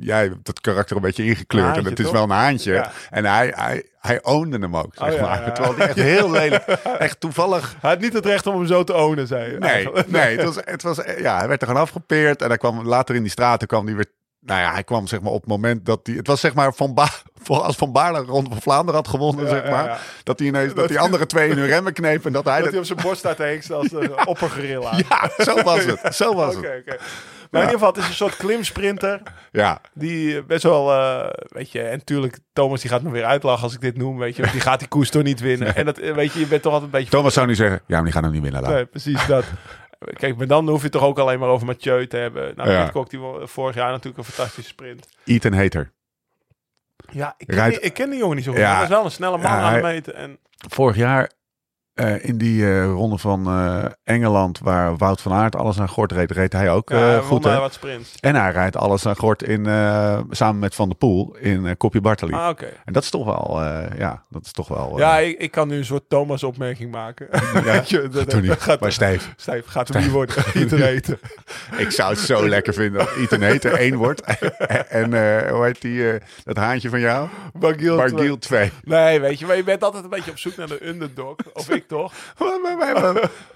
jij hebt het karakter een beetje ingekleurd. En het is toch? wel een haantje. En hij, hij, hij ownde hem ook, zeg Oh, ja, maar. ja. Terwijl hij echt heel lelijk... Echt toevallig... Hij had niet het recht om hem zo te ownen, zei je. Nee, eigenlijk. nee het was, het was, ja, hij werd er gewoon afgepeerd. En hij kwam later in die straten kwam hij weer... Nou ja, hij kwam zeg maar op het moment dat hij... Het was zeg maar van ba, als Van Baarle rond van Vlaanderen had gewonnen, Ja, zeg ja, maar. ja. Dat hij ineens, dat die andere twee in hun remmen knepen. En dat hij... Dat dat- hij op zijn borst staat te hengsten als een oppergorilla. ja, zo was het. Zo was Oké, het. oké. Maar in ieder geval, het is een soort klimsprinter. Ja, Die best wel, eh, weet je, en natuurlijk, Thomas die gaat me weer uitlachen als ik dit noem, weet je. want Die gaat die koers toch niet winnen. En dat, eh, weet je, je bent toch altijd een beetje... Thomas zou nu zeggen, ja, maar die gaan hem niet winnen. laat. Nee, precies dat. kijk, maar dan hoef je het toch ook alleen maar over Mathieu te hebben. Nou, Ja. Pitcock, die vorig jaar natuurlijk een fantastische sprint. Ethan Hater. Ja, ik ken, Rijdt- die, ik ken die jongen niet zo goed. Ja. Dat is wel een snelle man Ja, aan de hij- meten. En, Vorig jaar eh, in die eh, ronde van eh, Engeland, waar Wout van Aert alles aan gort reed, reed hij ook ja, hij goed. Hè? wat. En hij rijdt alles aan gort in, samen met Van der Poel in Kopje Bartali. Ah. En dat is toch wel, ja, dat is toch wel... Ja, ik, ik kan nu een soort Thomas-opmerking maken. Weet je, dat, doe niet. gaat, Maar Steve, Stijf, gaat hem niet worden. Eten. ik zou het zo lekker vinden als Ethan Hater één wordt. en hoe heet die, dat haantje van jou? Bargiel 2. Nee, weet je, maar je bent altijd een beetje op zoek naar de underdog. Of ik toch? We hebben- we hebben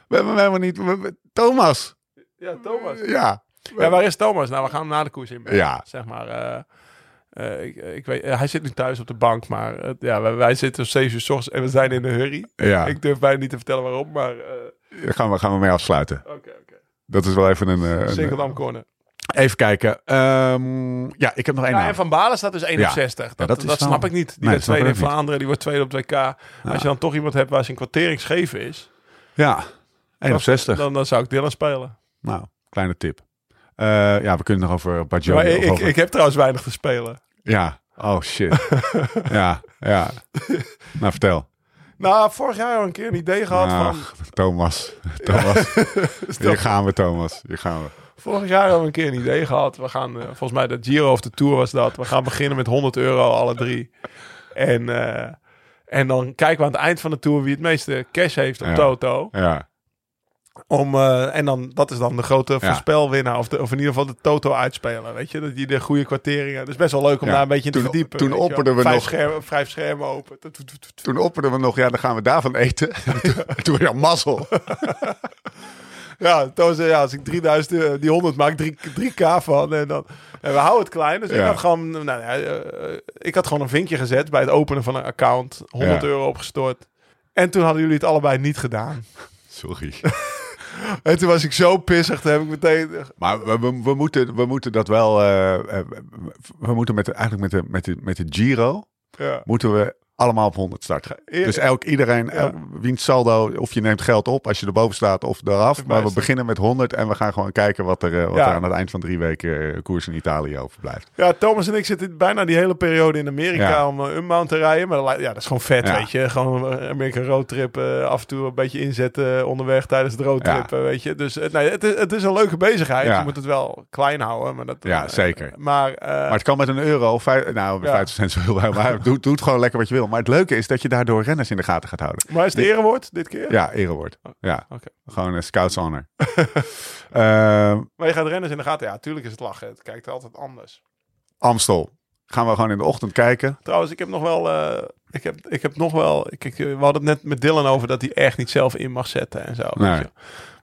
we hebben hem helemaal niet... we- Thomas! Ja, Thomas. Ja. Ja, waar is Thomas? Nou, we gaan hem na de koers in. Ja. Zeg maar. eh, eh, ik, ik weet, eh, hij zit nu thuis op de bank, maar eh, ja, wij, wij zitten om 7 uur s ochtends en we zijn in de hurry. Ja, Ik durf bijna niet te vertellen waarom, maar daar gaan we, gaan we mee afsluiten. oké, oké. Dat is wel even een... een Singeldam corner. Even kijken. Ehm, ja, ik heb nog één Ja, en Van Balen staat dus 61. dat dat dat, is wel- snap ik niet. Die Nee, werd tweede in. Vlaanderen, die wordt tweede op 2K. Als je dan toch iemand hebt waar zijn kwartering scheef is, Ja, 61. dan, dan zou ik Dylan spelen. Nou, kleine tip. Eh, ja, we kunnen nog over Baggio. Maar ik, over- ik heb trouwens weinig te spelen. Ja, oh shit. ja, ja. Nou, vertel. Nou, vorig jaar al een keer een idee gehad van... Ach, Thomas. Thomas. Hier gaan we, Thomas. Hier gaan we. Vorig jaar hebben we een keer een idee gehad. We gaan, eh, volgens mij de Giro of de Tour was dat. We gaan beginnen met 100 euro alle drie. En, eh, en dan kijken we aan het eind van de Tour wie het meeste cash heeft op Ja. Toto. Ja, Om, eh, en dan, dat is dan de grote voorspelwinnaar. Of, de, of in ieder geval de Toto uitspeler. Weet je, dat die de goede kwarteringen. Het is best wel leuk om Ja. daar een beetje in te Toen- verdiepen. toen je opperden we vijf nog- Schermen, vijf schermen open. Toen opperden we nog, ja, dan gaan we daarvan eten. toen ja, mazzel. Ja, toen zei ja, als ik 3000, eh, die 100 maak, 3, 3k van. En dan, en we houden het klein. Dus ik had gewoon, nou, ja, eh, ik had gewoon een vinkje gezet bij het openen van een account. 100 Ja. euro opgestort. En toen hadden jullie het allebei niet gedaan. Sorry. En toen was ik zo pissig. Toen heb ik meteen... Maar we, we, we moeten, we moeten dat wel. eh, eh, we moeten met eigenlijk met de, met, de, met de Giro. Ja. moeten we allemaal op 100 starten. Dus elk, iedereen, Ja. wiens saldo, of je neemt geld op als je erboven staat of eraf. Maar we beginnen met 100 en we gaan gewoon kijken wat er, eh, wat Ja. er aan het eind van drie weken eh, koers in Italië overblijft. Ja, Thomas en ik zitten bijna die hele periode in Amerika Ja. om uh, Unbound te rijden. Maar ja, dat is gewoon vet, weet je. Gewoon een American roadtrip. eh, af en toe een beetje inzetten onderweg tijdens de roadtrip, eh, weet je. Dus eh, nee, het, is, het is een leuke bezigheid. Je moet het wel klein houden. Maar dat, Ja, eh, zeker. Maar, eh, Maar het kan met een euro, vijf, nou, Ja. 50 cent zo heel maar doe, doe het gewoon lekker wat je wil. Maar het leuke is dat je daardoor renners in de gaten gaat houden. maar is het erewoord dit keer? Ja, erewoord. Ja, Oké. gewoon een scouts honor. Ehm, Maar je gaat renners in de gaten. Ja, tuurlijk is het lachen. Het kijkt altijd anders. Amstel. Gaan we gewoon in de ochtend kijken. Trouwens, ik heb nog wel... eh, ik, heb, ik heb nog wel... Ik, ik, we hadden het net met Dylan over dat hij echt niet zelf in mag zetten en zo. Nee.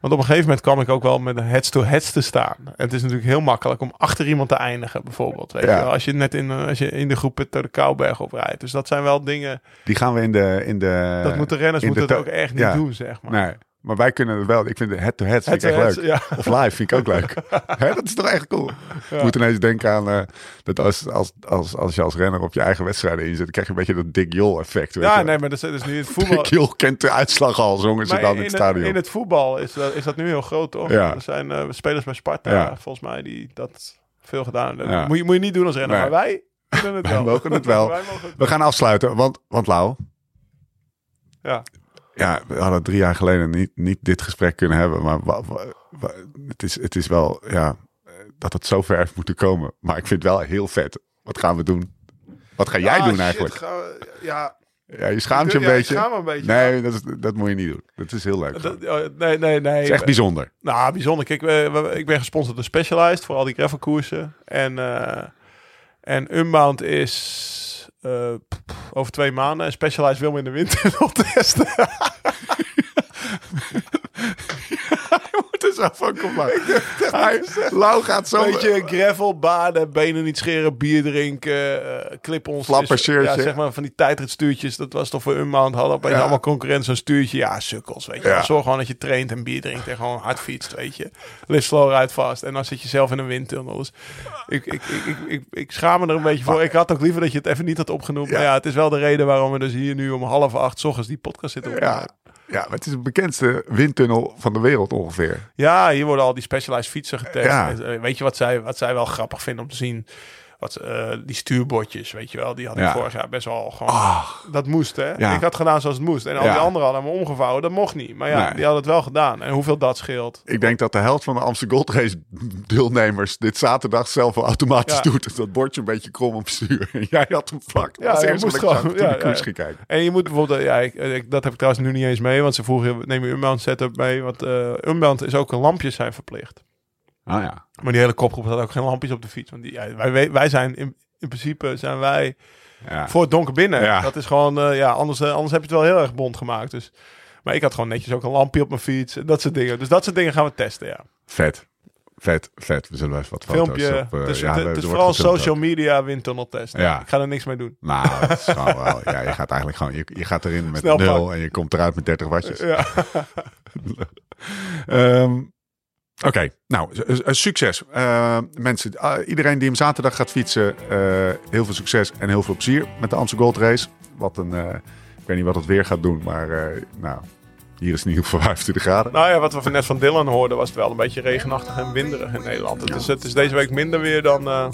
Want op een gegeven moment kwam ik ook wel met een heads-to-heads te staan. En het is natuurlijk heel makkelijk om achter iemand te eindigen, bijvoorbeeld. Weet Ja. je wel. Als je net in, eh, als je in de groep door de Kouberg op rijdt. Dus dat zijn wel dingen... Die gaan we in de... In de dat moeten renners moeten het ook echt niet doen, zeg maar. Nee, maar wij kunnen het wel. Ik vind de head-to-heads vind ik echt leuk. Of live vind ik ook leuk. Hè, dat is toch echt cool. Je moet ineens denken aan eh, dat als, als, als, als je als renner op je eigen wedstrijden inzet, dan krijg je een beetje dat Dick Jol effect. Weet Ja, je? nee, maar dat is, nu het voetbal... Dick Jol kent de uitslag al, zongen ze dan in het stadion. in het voetbal is dat, is dat nu heel groot, toch? Ja. Er zijn eh, spelers bij Sparta, volgens mij, die dat veel gedaan hebben. Moet, je, moet je niet doen als renner, Nee. maar wij kunnen het Wij wel. mogen het wel. wij mogen het We gaan afsluiten, want, want Lau, Ja. Ja, we hadden drie jaar geleden niet, niet dit gesprek kunnen hebben, maar wa- wa- wa- het, is, het is wel, ja, dat het zo ver heeft moeten komen. Maar ik vind het wel heel vet. Wat gaan we doen? Wat ga jij Ah, doen eigenlijk? we- ja, Ja, je schaamt je een ja, beetje. schaam een beetje. Nee, dat, is, dat moet je niet doen. Dat is heel leuk. Dat- oh, nee, nee, nee. Het is echt bijzonder. Nou, bijzonder. Kijk, we, we- ik ben gesponsord door Specialized voor al die gravelkoersen. En, eh en Unbound is eh, over twee maanden. En Specialized wil me in de winter nog testen. zo van komen. Hij, Lau gaat zo... Beetje gravel, baden, benen niet scheren, bier drinken, eh clip-ons. Flappershirtje. Ja, zeg maar van die tijdritstuurtjes. Dat was toch voor Unbound. Hadden opeens Ja. allemaal concurrent zo'n stuurtje. Ja, sukkels, weet je Ja. Zorg gewoon dat je traint en bier drinkt en gewoon hard fietst, weet je. Live slow, ride fast. En dan zit je zelf in een windtunnel. Dus ik, ik, ik, ik, ik, ik schaam me er een beetje voor. Ik had ook liever dat je het even niet had opgenoemd. Ja. Maar ja, het is wel de reden waarom we dus hier nu om half acht 's ochtends die podcast zitten Ja. Ja, het is de bekendste windtunnel van de wereld ongeveer. Ja, hier worden al die specialized fietsen getest. Ja. Eh, Weet je wat zij, wat zij wel grappig vinden om te zien? Wat, eh, die stuurbordjes, weet je wel, die had ik Ja. vorig jaar best wel gewoon. Dat moest, hè? Ja. Ik had gedaan zoals het moest. En al Ja. die anderen hadden hem omgevouwen. Dat mocht niet. Maar ja, Nee. die hadden het wel gedaan. En hoeveel dat scheelt. ik denk dat de helft van de Amsterdam Gold Race deelnemers dit zaterdag zelf wel automatisch doet. Dat bordje een beetje krom op stuur. En jij had hem vlak. Ja, dat je moest gewoon- ja, kijken. En je moet bijvoorbeeld, ja, ik, ik- dat heb ik trouwens nu niet eens mee. Want ze vroegen, neem je Unbound setup mee? Want eh Unbound is ook lampjes zijn verplicht. Ah ja. Maar die hele kopgroep had ook geen lampjes op de fiets. Want die, ja, wij, wij, zijn in, in principe zijn wij ja. voor het donker binnen. Ja. Dat is gewoon, eh, ja, anders, eh, anders heb je het wel heel erg bond gemaakt. Dus. Maar ik had gewoon netjes ook een lampje op mijn fiets. en Dat soort dingen. Dus dat soort dingen gaan we testen, ja. Vet. Vet, vet. We zullen even wat foto's Filmpje. op... eh, het is, ja, het, het is wordt vooral social ook. media windtunneltest. Ja. Ik ga er niks mee doen. Nou, dat is gewoon wel... Ja, je gaat eigenlijk gewoon... Je, je gaat erin met Snel nul pak. en je komt eruit met 30 wattjes. Ja. Ehm, Oké, nou, s- succes. Eh, mensen, ah, iedereen die hem zaterdag gaat fietsen, eh, heel veel succes en heel veel plezier met de Amsterdam Gold Race. Wat een, eh, ik weet niet wat het weer gaat doen, maar eh, nou, hier is het in ieder geval 25 graden. Nou ja, wat we net van Dylan hoorden, was het wel een beetje regenachtig en winderig in Nederland. Het, is, het is deze week minder weer dan, eh,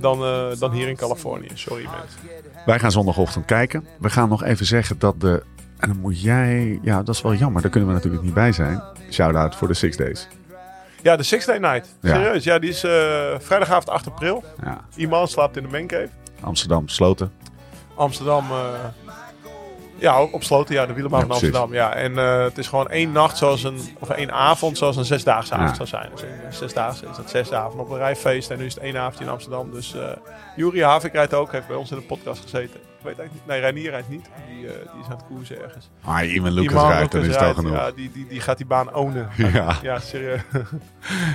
dan, eh, dan hier in Californië. Sorry mensen. Wij gaan zondagochtend kijken. We gaan nog even zeggen dat de, en dan moet jij, ja, dat is wel jammer, daar kunnen we natuurlijk niet bij zijn. Shout-out voor de Six Days. Ja, de Six Day Night. Ja. Serieus, ja, die is eh, vrijdagavond 8 april. Ja, Iemand slaapt in de mancave. Amsterdam sloten. Amsterdam. eh, ja, op Sloten, ja, de wielerbaan Ja, van. Amsterdam. Ja, en eh, het is gewoon één nacht zoals een, of één avond zoals een zesdaagse avond zou zijn. Dus een zesdaagse is dat zes dagen op een rijfeest en nu is het één avond in Amsterdam. Dus Juri Havik rijdt ook, heeft bij ons in de podcast gezeten. Weet eigenlijk niet, nee, Reinier rijdt niet. Die, eh, die is aan het koersen ergens. Ah, iemand Lucas rijdt, dan is het al genoeg. Ja, die, die, die gaat die baan ownen. Ja. Ja, serieus.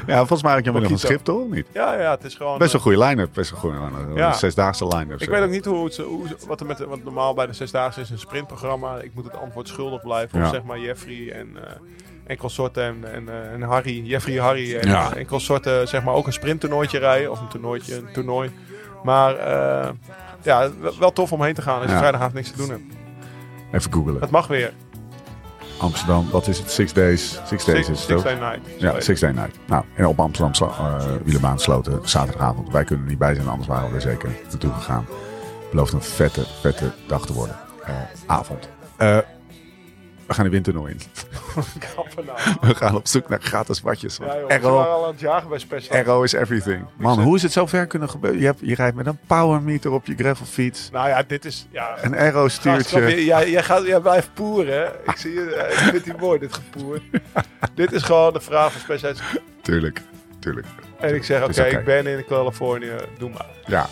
Ja, volgens mij had je hem nog een schip, toch? Niet? Ja, ja, het is gewoon... Best een eh, goede line-up. Best een goede line-up. Ja. Een zesdaagse line-up. Ik zo. weet ook niet hoe het, hoe, wat er met, wat normaal bij de Zesdaagse is een sprintprogramma. Ik moet het antwoord schuldig blijven. Ja. Of zeg maar Jeffrey en, eh en consorten en, en, eh, en Harry. Jeffrey, Harry en, Ja. en consorten zeg maar ook een sprinttoernooitje rijden. Of een toernooitje, een toernooi. Maar eh, ja, wel, tof om heen te gaan als je Ja. vrijdagavond niks te doen hebt. Even googelen. Het mag weer. Amsterdam, wat is het? Six Days. Six Days Six, is het six. Day Night. Ja, Six Day Night. Nou, en op Amsterdam slo- eh wielerbaan sloten zaterdagavond. Wij kunnen er niet bij zijn, anders waren we er zeker naartoe gegaan. Belooft een vette, vette dag te worden. Eh, avond. Eh, we gaan de windtunnel in. We gaan op zoek naar gratis watjes. Ja, joh, al aan het jagen bij Special. Is everything. Man, hoe is het zo ver kunnen gebeuren? Je, hebt, je rijdt met een power meter op je gravelfiets. Nou ja, dit is... Ja, Een Arrow stuurtje. je? Jij, jij, gaat, jij blijft poeren. Ik zie je. eh, Ik vind die mooi, dit gepoer. dit is gewoon de vraag van specialiteit. Tuurlijk, tuurlijk. En ik zeg, oké. ik ben in Californië, doe maar. Ja.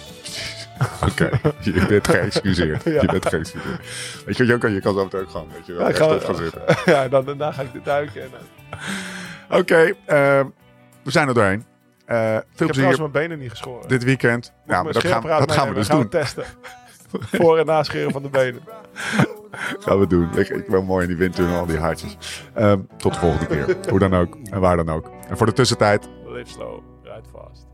Oké, je bent geëxcuseerd. Ja. Je bent geëxcuseerd. Weet je, wat je kan, je kan zo meteen ook gewoon, weet je wel, Ja, gaan zitten. ja, dan, daarna ga ik dit duiken. En, Oké, eh, we zijn er doorheen. Eh, veel ik heb trouwens plezier mijn benen niet geschoren. dit weekend. Ja, Moet maar dat gaan, dat gaan we dus gaan doen. we testen. Voor- en nascheren van de benen. Gaan we doen. Ik, ik ben mooi in die windtunnel, al die hartjes. Ehm, tot de volgende keer. Hoe dan ook en waar dan ook. En voor de tussentijd, Live slow, ride fast.